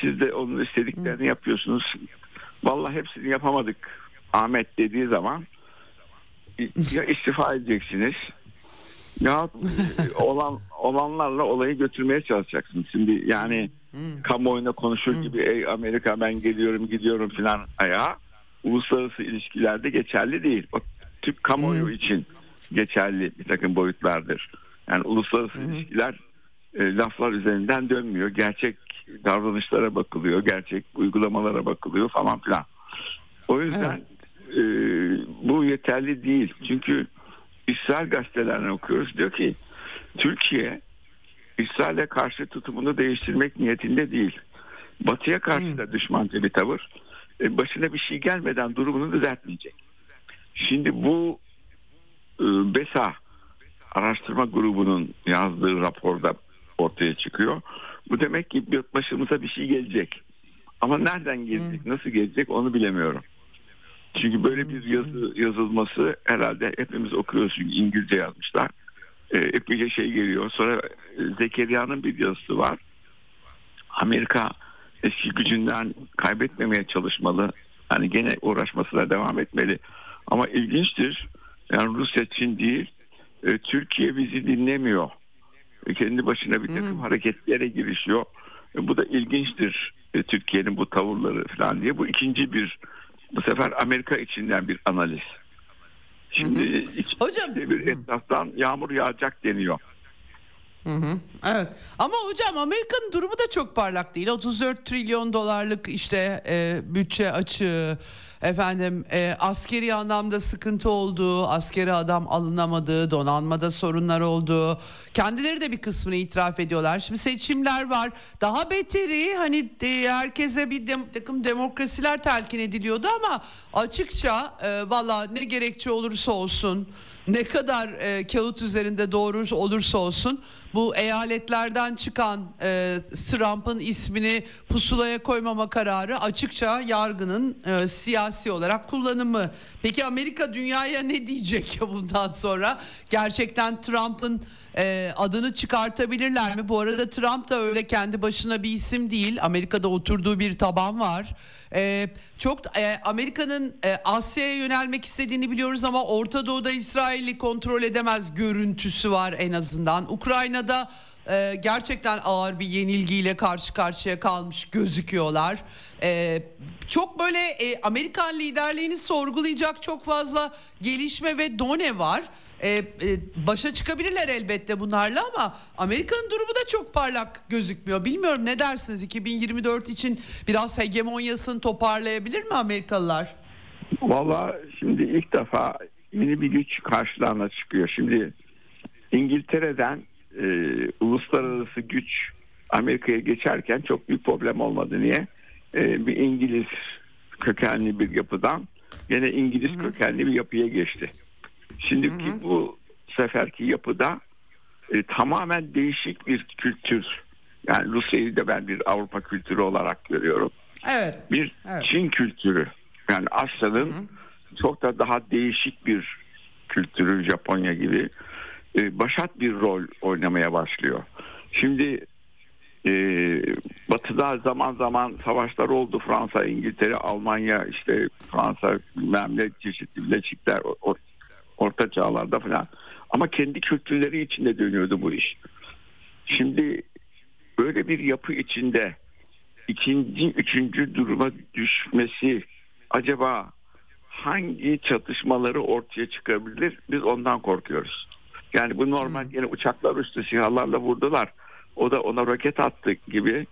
Siz de onun istediklerini yapıyorsunuz. Vallahi hepsini yapamadık Ahmet dediği zaman ya istifa edeceksiniz ya e, olan olanlarla olayı götürmeye çalışacaksın. Şimdi yani kamuoyuna konuşur gibi ey Amerika ben geliyorum gidiyorum filan ayağa uluslararası ilişkilerde geçerli değil. O Türk kamuoyu için geçerli bir takım boyutlardır. Yani uluslararası ilişkiler e, laflar üzerinden dönmüyor. Gerçek davranışlara bakılıyor, gerçek uygulamalara bakılıyor falan filan. O yüzden e, bu yeterli değil. Çünkü İsrail gazetelerini okuyoruz. Diyor ki Türkiye İsrail'e karşı tutumunu değiştirmek niyetinde değil. Batı'ya karşı da düşmanca bir tavır. E, başına bir şey gelmeden durumunu düzeltmeyecek. Şimdi bu e, BESA araştırma grubunun yazdığı raporda ortaya çıkıyor. Bu demek ki başımıza bir şey gelecek. Ama nereden gelecek, nasıl gelecek onu bilemiyorum. Çünkü böyle bir yazı yazılması herhalde hepimiz okuyoruz çünkü İngilizce yazmışlar. E, epeyce şey geliyor. Sonra e, Zekeriya'nın bir yazısı var. Amerika eski gücünden kaybetmemeye çalışmalı. Yani gene uğraşmasına devam etmeli. Ama ilginçtir. Yani Rusya Çin değil. e, Türkiye bizi dinlemiyor. E, kendi başına bir takım hareketlere girişiyor. E, bu da ilginçtir. E, Türkiye'nin bu tavırları falan diye. Bu ikinci bir bu sefer Amerika içinden bir analiz. Şimdi iç-
Hocam-
içte bir etraftan yağmur yağacak deniyor.
Evet ama hocam Amerika'nın durumu da çok parlak değil. 34 trilyon dolarlık işte e, bütçe açığı efendim e, askeri anlamda sıkıntı olduğu, askeri adam alınamadığı, donanmada sorunlar olduğu. Kendileri de bir kısmını itiraf ediyorlar. Şimdi seçimler var. Daha beteri hani de, herkese bir dem, takım demokrasiler telkin ediliyordu ama açıkça e, valla ne gerekçe olursa olsun ne kadar e, kağıt üzerinde doğru olursa olsun bu eyaletlerden çıkan e, Trump'ın ismini pusulaya koymama kararı açıkça yargının e, siyasi olarak kullanımı. Peki Amerika dünyaya ne diyecek bundan sonra? Gerçekten Trump'ın e, adını çıkartabilirler mi? Bu arada Trump da öyle kendi başına bir isim değil. Amerika'da oturduğu bir taban var. E, çok e, Amerika'nın e, Asya'ya yönelmek istediğini biliyoruz ama Orta Doğu'da İsrail'i kontrol edemez görüntüsü var en azından. Ukrayna'da e, gerçekten ağır bir yenilgiyle karşı karşıya kalmış gözüküyorlar. E, çok böyle e, Amerikan liderliğini sorgulayacak çok fazla gelişme ve done var. E, e, başa çıkabilirler elbette bunlarla ama Amerika'nın durumu da çok parlak gözükmüyor. Bilmiyorum ne dersiniz 2024 için biraz hegemonyasını toparlayabilir mi Amerikalılar?
Valla şimdi ilk defa yeni bir güç karşılarına çıkıyor. Şimdi İngiltere'den e, uluslararası güç Amerika'ya geçerken çok büyük problem olmadı. Niye? E, bir İngiliz kökenli bir yapıdan yine İngiliz hı. kökenli bir yapıya geçti. Şimdiki hı hı. bu seferki yapıda e, tamamen değişik bir kültür. Yani Rusya'yı da ben bir Avrupa kültürü olarak görüyorum.
Evet.
Bir
evet.
Çin kültürü. Yani Asya'nın çok da daha değişik bir kültürü Japonya gibi e, başat bir rol oynamaya başlıyor. Şimdi e, Batı'da zaman zaman savaşlar oldu. Fransa, İngiltere, Almanya, işte Fransa bilmem ne çeşitli bileşikler orta çağlarda falan. Ama kendi kültürleri içinde dönüyordu bu iş. Şimdi böyle bir yapı içinde ikinci, üçüncü duruma düşmesi acaba hangi çatışmaları ortaya çıkabilir? Biz ondan korkuyoruz. Yani bu normal yine uçaklar üstü silahlarla vurdular. O da ona roket attı gibi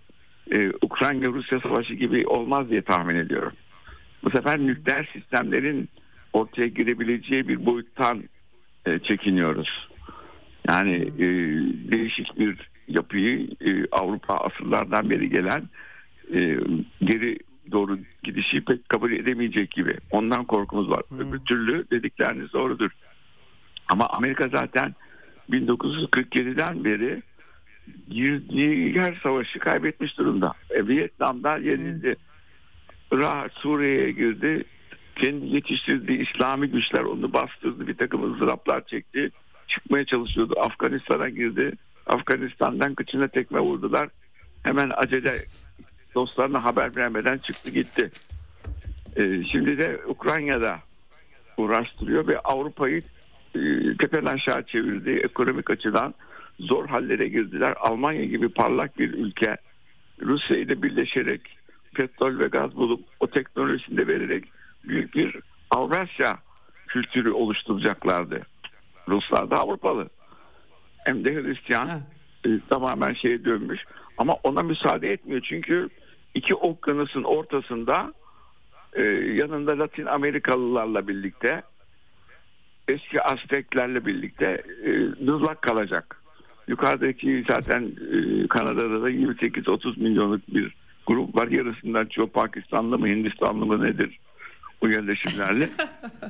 e, Ukrayna-Rusya savaşı gibi olmaz diye tahmin ediyorum. Bu sefer nükleer sistemlerin ortaya girebileceği bir boyuttan e, çekiniyoruz. Yani e, değişik bir yapıyı e, Avrupa asırlardan beri gelen e, geri doğru gidişi pek kabul edemeyecek gibi. Ondan korkumuz var. Hmm. Öbür türlü dedikleriniz doğrudur. Ama Amerika zaten 1947'den beri girdiği her savaşı kaybetmiş durumda. E, Vietnam'da yenildi. Irak, Suriye'ye girdi. Kendi yetiştirdiği İslami güçler onu bastırdı. Bir takım ızdıraplar çekti. Çıkmaya çalışıyordu. Afganistan'a girdi. Afganistan'dan kıçına tekme vurdular. Hemen acele dostlarına haber vermeden çıktı gitti. Ee, şimdi de Ukrayna'da uğraştırıyor ve Avrupa'yı e, tepeden aşağı çevirdi. Ekonomik açıdan zor hallere girdiler. Almanya gibi parlak bir ülke Rusya ile birleşerek petrol ve gaz bulup o teknolojisini de vererek büyük bir Avrasya kültürü oluşturacaklardı. Ruslar da Avrupalı. Hem de Hristiyan e, tamamen şeye dönmüş. Ama ona müsaade etmiyor çünkü iki okyanusun ortasında e, yanında Latin Amerikalılarla birlikte eski Azteklerle birlikte e, dızlak kalacak. Yukarıdaki zaten e, Kanada'da da 28-30 milyonluk bir grup var. Yarısından çoğu Pakistanlı mı Hindistanlı mı nedir bu yerleşimlerle.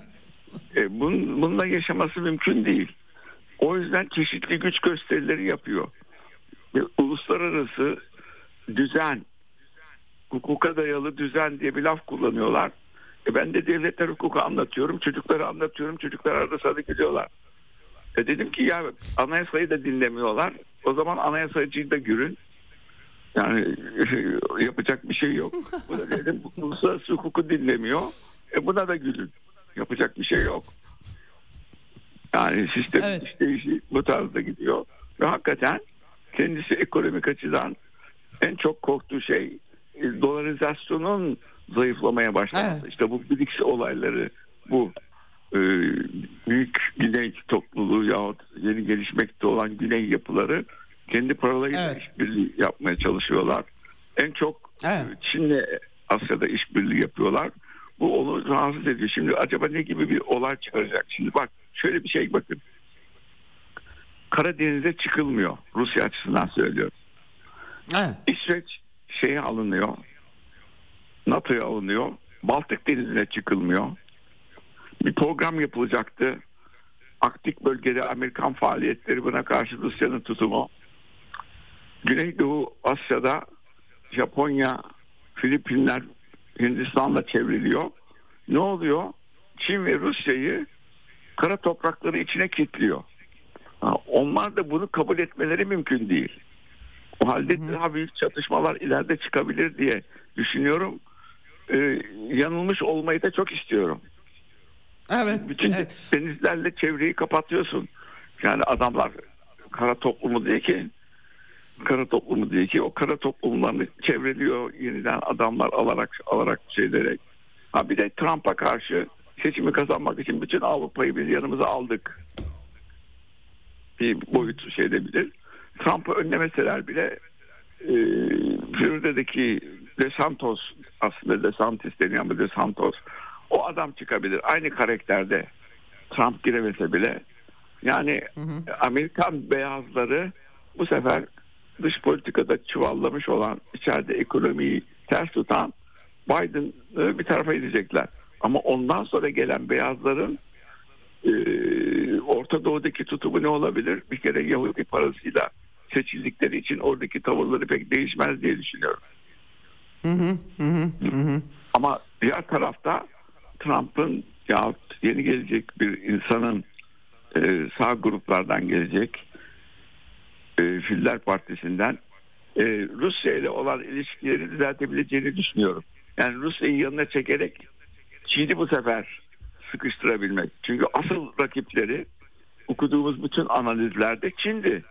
e, bun, bununla yaşaması mümkün değil. O yüzden çeşitli güç gösterileri yapıyor. Ve uluslararası düzen, hukuka dayalı düzen diye bir laf kullanıyorlar. E ben de devletler hukuku anlatıyorum, çocuklara anlatıyorum, çocuklar arada sadık ediyorlar. E dedim ki ya anayasayı da dinlemiyorlar. O zaman anayasacıyı da görün. Yani yapacak bir şey yok. Bu da dedim uluslararası hukuku dinlemiyor. E buna da gülün. Yapacak bir şey yok. Yani sistem evet. işleyişi bu tarzda gidiyor. Ve hakikaten kendisi ekonomik açıdan en çok korktuğu şey e, dolarizasyonun zayıflamaya başlaması. Evet. İşte bu BRICS olayları bu e, büyük güney topluluğu yahut yeni gelişmekte olan güney yapıları kendi paralarıyla evet. işbirliği yapmaya çalışıyorlar. En çok evet. E, Çin'le Asya'da işbirliği yapıyorlar. Bu onu rahatsız ediyor. Şimdi acaba ne gibi bir olay çıkaracak? Şimdi bak şöyle bir şey bakın. Karadeniz'e çıkılmıyor. Rusya açısından söylüyorum. Evet. İsveç şeye alınıyor. NATO'ya alınıyor. Baltık Denizi'ne çıkılmıyor. Bir program yapılacaktı. Arktik bölgede Amerikan faaliyetleri buna karşı Rusya'nın tutumu. Güneydoğu Asya'da Japonya, Filipinler, Hindistan'la çevriliyor. Ne oluyor? Çin ve Rusya'yı kara toprakları içine kilitliyor. Onlar da bunu kabul etmeleri mümkün değil. O halde daha büyük çatışmalar ileride çıkabilir diye düşünüyorum. Ee, yanılmış olmayı da çok istiyorum.
Evet.
Bütün
evet.
denizlerle çevreyi kapatıyorsun. Yani adamlar kara toplumu diye ki kara toplumu diye ki o kara toplumlarını çevreliyor yeniden adamlar alarak alarak şeylerek. Ha bir de Trump'a karşı seçimi kazanmak için bütün Avrupa'yı biz yanımıza aldık. Bir boyutu şey edebilir. Trump'ı önlemeseler bile e, Florida'daki DeSantos aslında DeSantis deniyor ama DeSantos o adam çıkabilir. Aynı karakterde Trump giremese bile yani Amerikan beyazları bu sefer dış politikada çuvallamış olan içeride ekonomiyi ters tutan Biden'ı bir tarafa edecekler. Ama ondan sonra gelen beyazların e, Orta Doğu'daki tutumu ne olabilir? Bir kere Yahudi parasıyla seçildikleri için oradaki tavırları pek değişmez diye düşünüyorum. Ama diğer tarafta Trump'ın ya yeni gelecek bir insanın e, sağ gruplardan gelecek e, Filler Partisi'nden e, Rusya ile olan ilişkileri düzeltebileceğini düşünüyorum. Yani Rusya'yı yanına çekerek Çin'i bu sefer sıkıştırabilmek. Çünkü asıl rakipleri okuduğumuz bütün analizlerde Çin'di.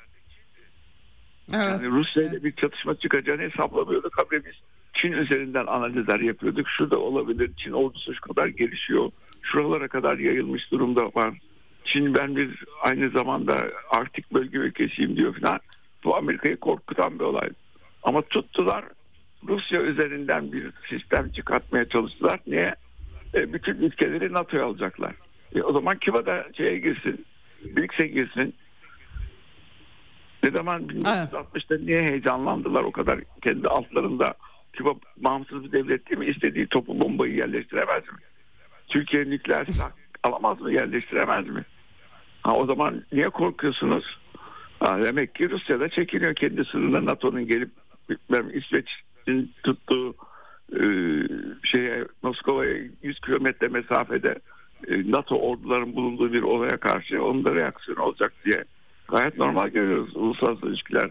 Evet.
Yani Rusya ile bir çatışma çıkacağını hesaplamıyorduk. Habire biz Çin üzerinden analizler yapıyorduk. Şurada olabilir. Çin ordusu şu kadar gelişiyor. Şuralara kadar yayılmış durumda var. Çin ben bir aynı zamanda Arktik bölge ülkesiyim diyor falan. Bu Amerika'yı korkutan bir olay. Ama tuttular Rusya üzerinden bir sistem çıkartmaya çalıştılar. Niye? E, bütün ülkeleri NATO'ya alacaklar. E, o zaman Kiva da şeye girsin. BRICS'e girsin. Ne zaman 1960'da niye heyecanlandılar o kadar kendi altlarında Küba bağımsız bir devlet değil mi? İstediği topu bombayı yerleştiremez mi? Türkiye nükleer silah alamaz mı? Yerleştiremez mi? Ha, o zaman niye korkuyorsunuz? Ha, demek ki Rusya da çekiniyor kendi sınırına NATO'nun gelip bilmem İsveç'in tuttuğu e, şeye Moskova'ya 100 kilometre mesafede e, NATO orduların bulunduğu bir olaya karşı onun da reaksiyon olacak diye gayet normal görüyoruz. Uluslararası ilişkiler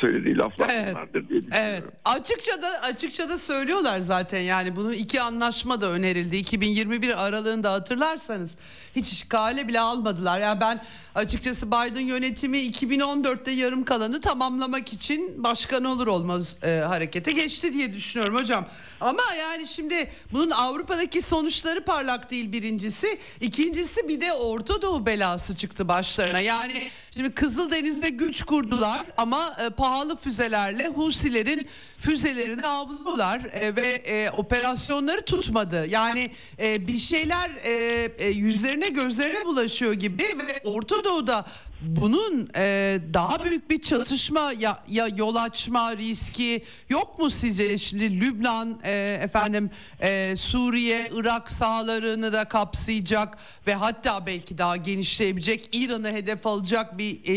söylediği laflar
Evet.
bunlardır diye düşünüyorum.
Evet. Açıkça da açıkça da söylüyorlar zaten yani bunun iki anlaşma da önerildi. 2021 aralığında hatırlarsanız hiç kale bile almadılar. Yani ben açıkçası Biden yönetimi 2014'te yarım kalanı tamamlamak için başkan olur olmaz e, harekete geçti diye düşünüyorum hocam. Ama yani şimdi bunun Avrupa'daki sonuçları parlak değil birincisi. İkincisi bir de Orta Doğu belası çıktı başlarına. Yani şimdi Kızıldeniz'de güç kurdular ama e, pahalı füzelerle Husilerin füzelerini avlıyorlar e, ve e, operasyonları tutmadı. Yani e, bir şeyler e, e, yüzlerine gözlerine bulaşıyor gibi ve Orta Doğu'da bunun e, daha büyük bir çatışma ya, ya yol açma riski yok mu sizce? Şimdi Lübnan e, efendim e, Suriye, Irak sahalarını da kapsayacak ve hatta belki daha genişleyebilecek İran'ı hedef alacak bir e,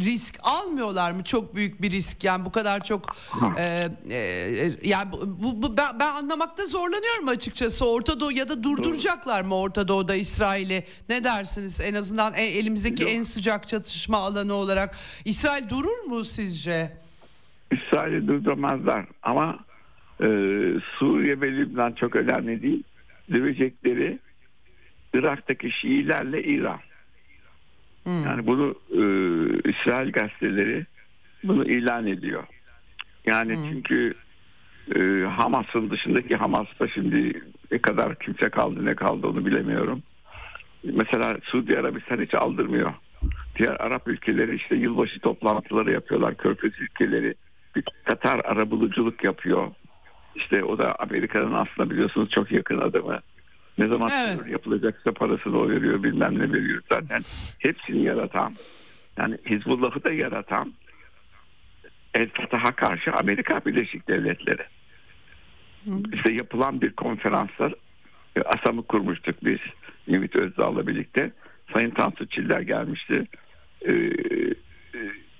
risk almıyorlar mı? Çok büyük bir risk yani bu kadar çok e, e, yani bu, bu- ben, ben anlamakta zorlanıyorum açıkçası. Orta Doğu ya da durduracaklar mı Orta Doğu'da İsrail'i? Ne dersiniz? En azından e- elimizdeki
Yok.
en sıcak çatışma alanı olarak İsrail durur mu sizce?
İsrail'i durduramazlar ama e, Suriye ve Lübnan çok önemli değil. Dövecekleri Irak'taki Şiilerle İran. Yani bunu e, İsrail gazeteleri bunu ilan ediyor. Yani çünkü e, Hamas'ın dışındaki Hamas'ta şimdi ne kadar kimse kaldı ne kaldı onu bilemiyorum. Mesela Suudi Arabistan hiç aldırmıyor. Diğer Arap ülkeleri işte yılbaşı toplantıları yapıyorlar. Körfez ülkeleri. Bir Katar arabuluculuk yapıyor. İşte o da Amerika'nın aslında biliyorsunuz çok yakın adamı. Ne zaman
Evet.
yapılacaksa parasını o veriyor bilmem ne veriyor. Zaten hepsini yaratan yani Hizbullah'ı da yaratan El Fatah'a karşı Amerika Birleşik Devletleri. İşte yapılan bir konferanslar ASAM'ı kurmuştuk biz Ümit Özdağ'la birlikte. Sayın Tansu Çiller gelmişti. Ee,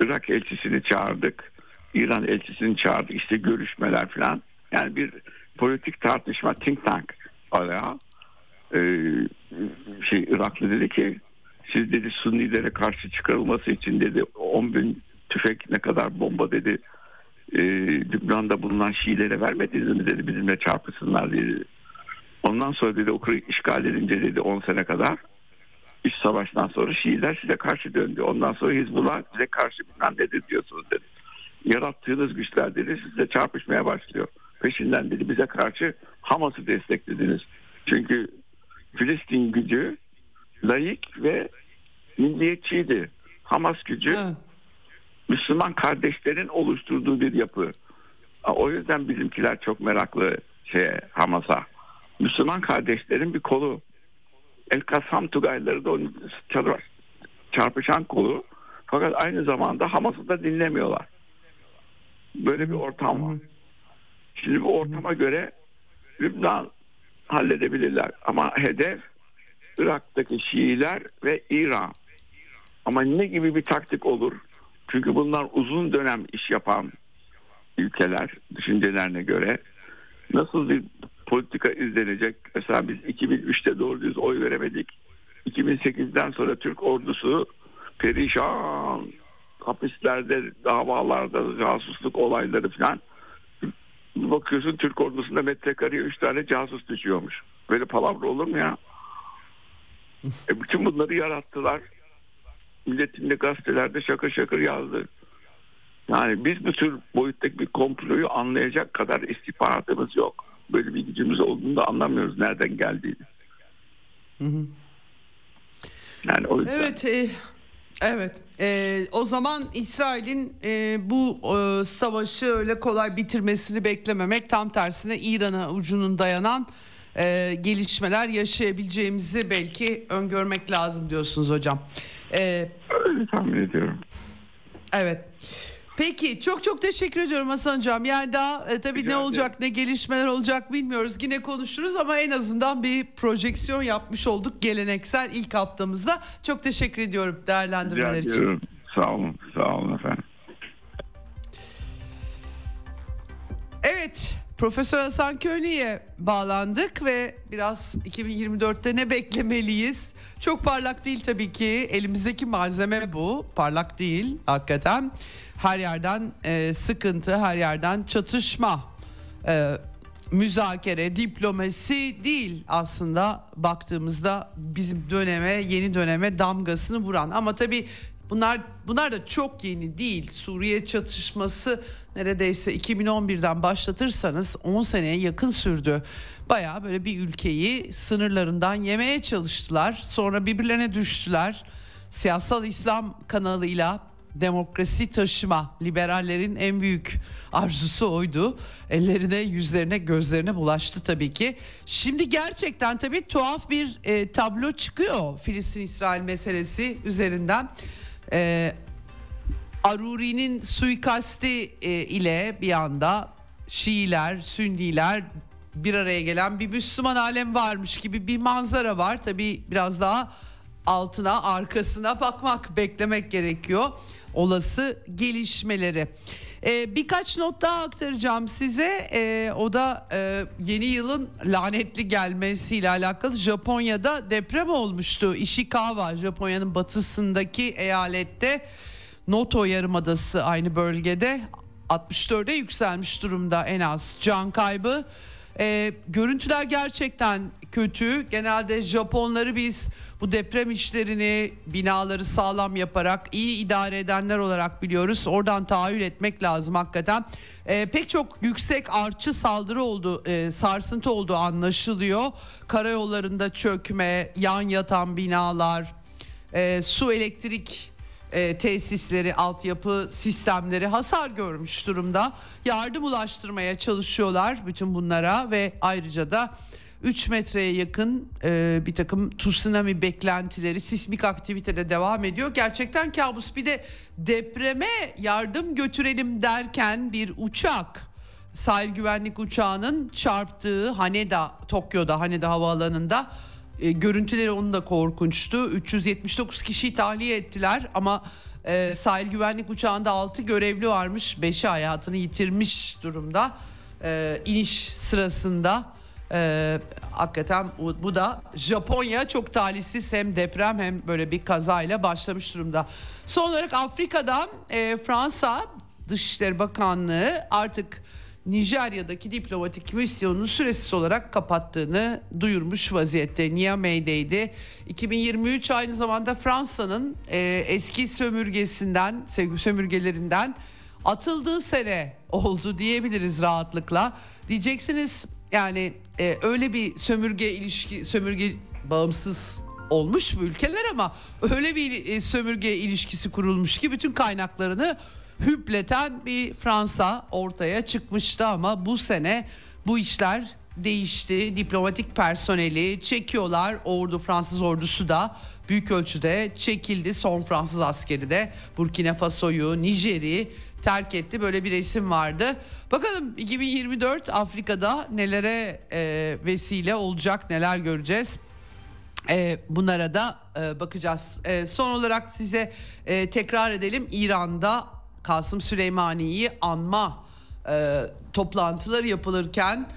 Irak elçisini çağırdık. İran elçisini çağırdık. İşte görüşmeler falan. Yani bir politik tartışma think tank ayağı. Ee, şey Iraklı dedi ki siz dedi Sunnilere karşı çıkarılması için dedi 10 bin tüfek ne kadar bomba dedi e, Lübnan'da bulunan Şiilere vermediniz mi dedi bizimle çarpışsınlar dedi. Ondan sonra dedi Ukrayna işgal edince dedi 10 sene kadar iç savaştan sonra Şiiler size karşı döndü. Ondan sonra Hizbullah size karşı bilmem nedir diyorsunuz dedi. Yarattığınız güçler dedi size çarpışmaya başlıyor. Peşinden dedi bize karşı Hamas'ı desteklediniz. Çünkü Filistin gücü layık ve milliyetçiydi. Hamas gücü
Evet.
Müslüman kardeşlerin oluşturduğu bir yapı. O yüzden bizimkiler çok meraklı şeye Hamas'a. Müslüman kardeşlerin bir kolu. El Kasam Tugayları da onun çar- çarpışan kolu. Fakat aynı zamanda Hamas'ı da dinlemiyorlar. Böyle bir ortam var. Şimdi bu ortama göre Lübnan halledebilirler. Ama hedef Irak'taki Şiiler ve İran. Ama ne gibi bir taktik olur? Çünkü bunlar uzun dönem iş yapan ülkeler düşüncelerine göre. Nasıl bir politika izlenecek? Mesela biz 2003'te doğru düz oy veremedik. 2008'den sonra Türk ordusu perişan hapislerde, davalarda, casusluk olayları falan. Bakıyorsun Türk ordusunda metrekareye 3 tane casus düşüyormuş. Böyle palavra olur mu ya? E bütün bunları yarattılar. Milletin de gazetelerde şakır şakır yazdı. Yani biz bu tür boyuttaki bir komployu anlayacak kadar istihbaratımız yok. Böyle bir gücümüz olduğunu da anlamıyoruz nereden geldiğini. Yani o yüzden.
Evet, e, evet. E, o zaman İsrail'in e, bu e, savaşı öyle kolay bitirmesini beklememek, tam tersine İran'a ucunun dayanan e, gelişmeler yaşayabileceğimizi belki öngörmek lazım diyorsunuz hocam. E,
Öyle tahmin ediyorum.
Evet. Peki çok çok teşekkür ediyorum Hasan Hocam. Yani daha e, tabii
Rica
ne olacak ne gelişmeler olacak bilmiyoruz. Yine konuşuruz ama en azından bir projeksiyon yapmış olduk geleneksel ilk haftamızda. Çok teşekkür ediyorum
Rica
değerlendirmeler için.
ediyorum. Sağ olun. Sağ olun efendim.
Evet Profesör Hasan Köylü'ye bağlandık ve biraz 2024'te ne beklemeliyiz? Çok parlak değil tabii ki elimizdeki malzeme bu parlak değil hakikaten her yerden e, sıkıntı her yerden çatışma e, müzakere diplomasi değil aslında baktığımızda bizim döneme yeni döneme damgasını vuran ama tabii Bunlar bunlar da çok yeni değil. Suriye çatışması neredeyse 2011'den başlatırsanız 10 seneye yakın sürdü. Baya böyle bir ülkeyi sınırlarından yemeye çalıştılar. Sonra birbirlerine düştüler. Siyasal İslam kanalıyla demokrasi taşıma liberallerin en büyük arzusu oydu. Ellerine, yüzlerine, gözlerine bulaştı tabii ki. Şimdi gerçekten tabii tuhaf bir e, tablo çıkıyor Filistin-İsrail meselesi üzerinden. E, Aruri'nin suikasti e, ile bir anda Şiiler, Sünniler bir araya gelen bir Müslüman alem varmış gibi bir manzara var. Tabii biraz daha altına, arkasına bakmak, beklemek gerekiyor olası gelişmeleri. Ee, birkaç not daha aktaracağım size. Ee, o da e, yeni yılın lanetli gelmesiyle alakalı. Japonya'da deprem olmuştu. Ishikawa, Japonya'nın batısındaki eyalette Noto Yarımadası aynı bölgede 64'e yükselmiş durumda en az can kaybı. Ee, görüntüler gerçekten kötü. Genelde Japonları biz bu deprem işlerini binaları sağlam yaparak iyi idare edenler olarak biliyoruz. Oradan tahayyül etmek lazım hakikaten. Ee, pek çok yüksek artçı saldırı oldu, e, sarsıntı olduğu anlaşılıyor. Karayollarında çökme, yan yatan binalar, e, su elektrik e, tesisleri, altyapı sistemleri hasar görmüş durumda. Yardım ulaştırmaya çalışıyorlar bütün bunlara ve ayrıca da 3 metreye yakın e, bir takım tsunami beklentileri, sismik aktivite de devam ediyor. Gerçekten kabus. Bir de depreme yardım götürelim derken bir uçak sahil güvenlik uçağının çarptığı Haneda, Tokyo'da Haneda havaalanında e, görüntüleri onun da korkunçtu. 379 kişiyi tahliye ettiler ama e, sahil güvenlik uçağında 6 görevli varmış. 5'i hayatını yitirmiş durumda. E, iniş sırasında e, hakikaten bu, bu da Japonya çok talihsiz hem deprem hem böyle bir kazayla başlamış durumda. Son olarak Afrika'dan e, Fransa Dışişleri Bakanlığı artık Nijerya'daki diplomatik misyonunu süresiz olarak kapattığını duyurmuş vaziyette. Niamey'deydi. 2023 aynı zamanda Fransa'nın e, eski sömürgesinden, sömürgelerinden atıldığı sene oldu diyebiliriz rahatlıkla. Diyeceksiniz yani e, öyle bir sömürge ilişki sömürge bağımsız olmuş bu ülkeler ama öyle bir e, sömürge ilişkisi kurulmuş ki bütün kaynaklarını hüpleten bir Fransa ortaya çıkmıştı ama bu sene bu işler değişti. Diplomatik personeli çekiyorlar. Ordu Fransız ordusu da büyük ölçüde çekildi. Son Fransız askeri de Burkina Faso'yu, Nijer'i terk etti. Böyle bir resim vardı. Bakalım 2024 Afrika'da nelere e, vesile olacak, neler göreceğiz. E, bunlara da e, bakacağız. E, son olarak size e, tekrar edelim. İran'da Kasım Süleymani'yi anma e, toplantıları yapılırken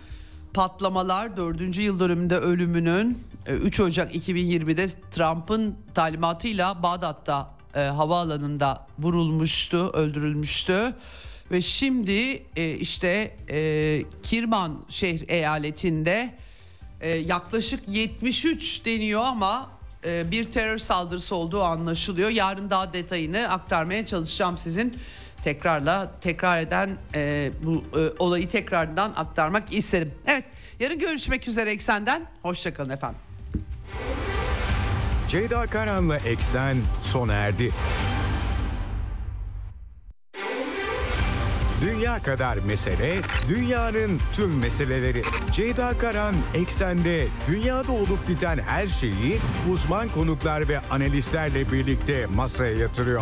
patlamalar 4. yıl dönümünde ölümünün 3 Ocak 2020'de Trump'ın talimatıyla Bağdat'ta e, havaalanında vurulmuştu, öldürülmüştü. Ve şimdi e, işte e, Kirman şehir eyaletinde e, yaklaşık 73 deniyor ama e, bir terör saldırısı olduğu anlaşılıyor. Yarın daha detayını aktarmaya çalışacağım sizin tekrarla tekrar eden e, bu e, olayı tekrardan aktarmak isterim. Evet yarın görüşmek üzere Eksen'den. Hoşçakalın efendim.
Ceyda Karan'la Eksen sona erdi. Dünya kadar mesele, dünyanın tüm meseleleri. Ceyda Karan Eksen'de dünyada olup biten her şeyi uzman konuklar ve analistlerle birlikte masaya yatırıyor.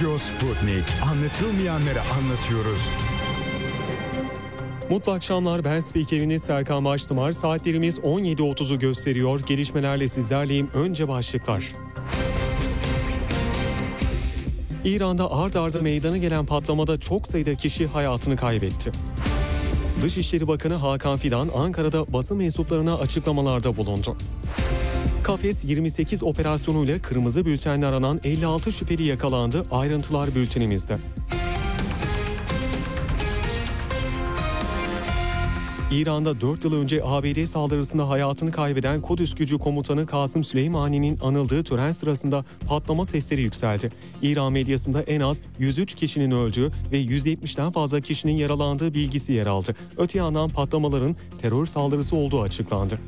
Radyo Sputnik. Anlatılmayanları anlatıyoruz.
Mutlu akşamlar ben spikeriniz Serkan Baştımar. Saatlerimiz 17.30'u gösteriyor. Gelişmelerle sizlerleyim. Önce başlıklar. İran'da ard arda meydana gelen patlamada çok sayıda kişi hayatını kaybetti. Dışişleri Bakanı Hakan Fidan Ankara'da basın mensuplarına açıklamalarda bulundu. Kafes 28 operasyonuyla kırmızı bültenle aranan 56 şüpheli yakalandı. Ayrıntılar bültenimizde. İran'da 4 yıl önce ABD saldırısında hayatını kaybeden Kudüs gücü komutanı Kasım Süleymani'nin anıldığı tören sırasında patlama sesleri yükseldi. İran medyasında en az 103 kişinin öldüğü ve 170'ten fazla kişinin yaralandığı bilgisi yer aldı. Öte yandan patlamaların terör saldırısı olduğu açıklandı.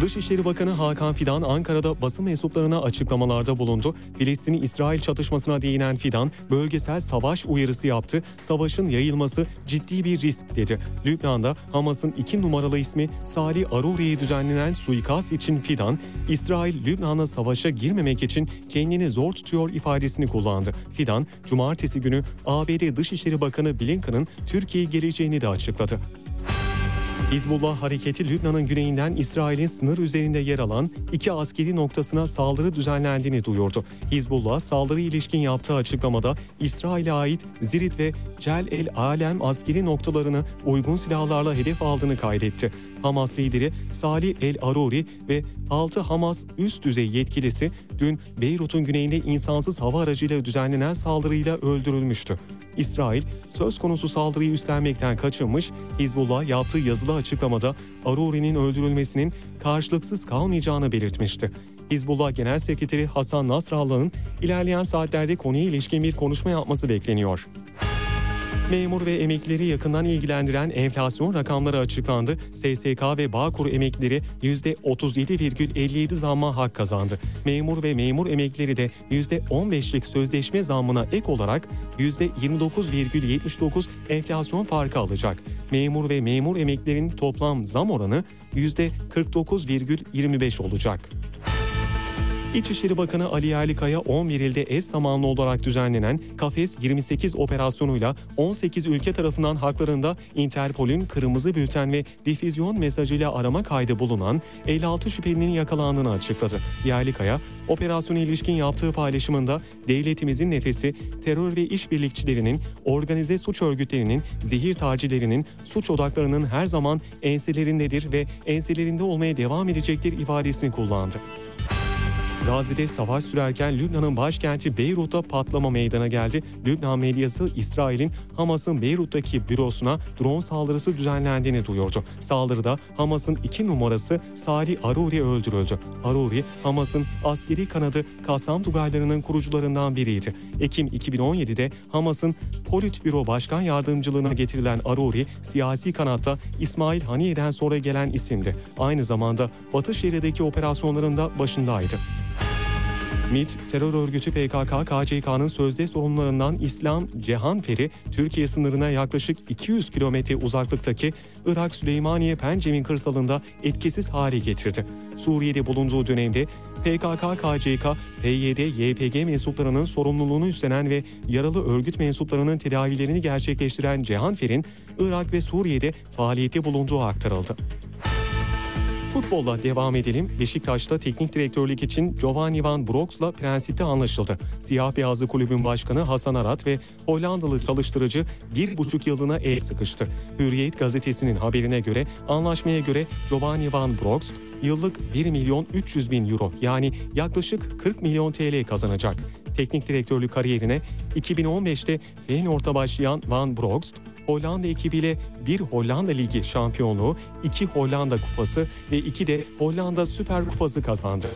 Dışişleri Bakanı Hakan Fidan Ankara'da basın mensuplarına açıklamalarda bulundu. Filistin-İsrail çatışmasına değinen Fidan, bölgesel savaş uyarısı yaptı. Savaşın yayılması ciddi bir risk dedi. Lübnan'da Hamas'ın iki numaralı ismi Salih Aruri'ye düzenlenen suikast için Fidan, İsrail Lübnan'a savaşa girmemek için kendini zor tutuyor ifadesini kullandı. Fidan, cumartesi günü ABD Dışişleri Bakanı Blinken'ın Türkiye'ye geleceğini de açıkladı. Hizbullah hareketi Lübnan'ın güneyinden İsrail'in sınır üzerinde yer alan iki askeri noktasına saldırı düzenlendiğini duyurdu. Hizbullah saldırı ilişkin yaptığı açıklamada İsrail'e ait Zirit ve Cel el Alem askeri noktalarını uygun silahlarla hedef aldığını kaydetti. Hamas lideri Salih el Aruri ve 6 Hamas üst düzey yetkilisi dün Beyrut'un güneyinde insansız hava aracıyla düzenlenen saldırıyla öldürülmüştü. İsrail söz konusu saldırıyı üstlenmekten kaçınmış, Hizbullah yaptığı yazılı açıklamada Aruri'nin öldürülmesinin karşılıksız kalmayacağını belirtmişti. Hizbullah Genel Sekreteri Hasan Nasrallah'ın ilerleyen saatlerde konuya ilişkin bir konuşma yapması bekleniyor. Memur ve emeklileri yakından ilgilendiren enflasyon rakamları açıklandı. SSK ve Bağkur emeklileri %37,57 zamma hak kazandı. Memur ve memur emeklileri de %15'lik sözleşme zammına ek olarak %29,79 enflasyon farkı alacak. Memur ve memur emeklilerin toplam zam oranı %49,25 olacak. İçişleri Bakanı Ali Yerlikaya 11 ilde eş zamanlı olarak düzenlenen Kafes 28 operasyonuyla 18 ülke tarafından haklarında Interpol'ün kırmızı bülten ve difüzyon mesajıyla arama kaydı bulunan 56 şüphelinin yakalandığını açıkladı. Yerlikaya, operasyona ilişkin yaptığı paylaşımında devletimizin nefesi terör ve işbirlikçilerinin, organize suç örgütlerinin, zehir tacirlerinin, suç odaklarının her zaman enselerindedir ve enselerinde olmaya devam edecektir ifadesini kullandı. Gazze'de savaş sürerken Lübnan'ın başkenti Beyrut'ta patlama meydana geldi. Lübnan medyası İsrail'in Hamas'ın Beyrut'taki bürosuna drone saldırısı düzenlendiğini duyurdu. Saldırıda Hamas'ın iki numarası Salih Aruri öldürüldü. Aruri, Hamas'ın askeri kanadı Kassam Tugaylarının kurucularından biriydi. Ekim 2017'de Hamas'ın Politbüro Başkan Yardımcılığına getirilen Aruri, siyasi kanatta İsmail Haniye'den sonra gelen isimdi. Aynı zamanda Batı Şeria'daki operasyonlarında başındaydı. MİT, terör örgütü PKK-KCK'nın sözde sorumlularından İslam Cehanfer'i Türkiye sınırına yaklaşık 200 kilometre uzaklıktaki Irak Süleymaniye Pencevin kırsalında etkisiz hale getirdi. Suriye'de bulunduğu dönemde PKK-KCK, PYD-YPG mensuplarının sorumluluğunu üstlenen ve yaralı örgüt mensuplarının tedavilerini gerçekleştiren Cehanfer'in Irak ve Suriye'de faaliyette bulunduğu aktarıldı. Futbolla devam edelim. Beşiktaş'ta teknik direktörlük için Giovanni Van Brox'la prensipte anlaşıldı. Siyah beyazlı kulübün başkanı Hasan Arat ve Hollandalı çalıştırıcı bir buçuk yılına el sıkıştı. Hürriyet gazetesinin haberine göre anlaşmaya göre Giovanni Van Brox yıllık 1 milyon 300 bin euro yani yaklaşık 40 milyon TL kazanacak. Teknik direktörlük kariyerine 2015'te Feyenoord'a başlayan Van Brox, Hollanda ekibiyle bir Hollanda Ligi şampiyonluğu, iki Hollanda Kupası ve iki de Hollanda Süper Kupası kazandı.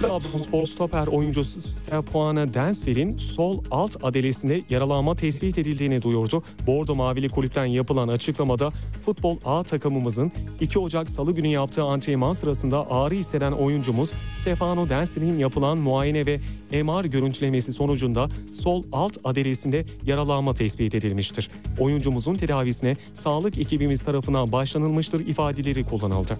Trabzonspor oyuncusu Stepuana Densfer'in sol alt adelesinde yaralanma tespit edildiğini duyurdu. Bordo Mavili kulüpten yapılan açıklamada futbol A takımımızın 2 Ocak Salı günü yaptığı antrenman sırasında ağrı hisseden oyuncumuz Stefano Densfer'in yapılan muayene ve MR görüntülemesi sonucunda sol alt adelesinde yaralanma tespit edilmiştir. Oyuncumuzun tedavisine sağlık ekibimiz tarafından başlanılmıştır ifadeleri kullanıldı.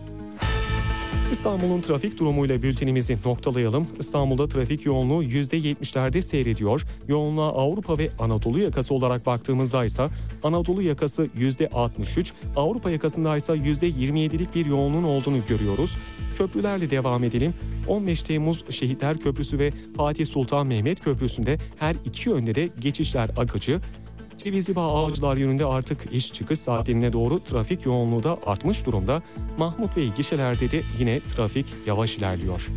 İstanbul'un trafik durumuyla bültenimizi noktalayalım. İstanbul'da trafik yoğunluğu %70'lerde seyrediyor. Yoğunluğa Avrupa ve Anadolu yakası olarak baktığımızda ise Anadolu yakası %63, Avrupa yakasında ise %27'lik bir yoğunluğun olduğunu görüyoruz. Köprülerle devam edelim. 15 Temmuz Şehitler Köprüsü ve Fatih Sultan Mehmet Köprüsü'nde her iki yönde de geçişler akıcı. Cevizli Bağ Avcılar yönünde artık iş çıkış saatlerine doğru trafik yoğunluğu da artmış durumda. Mahmut Bey gişelerde de yine trafik yavaş ilerliyor.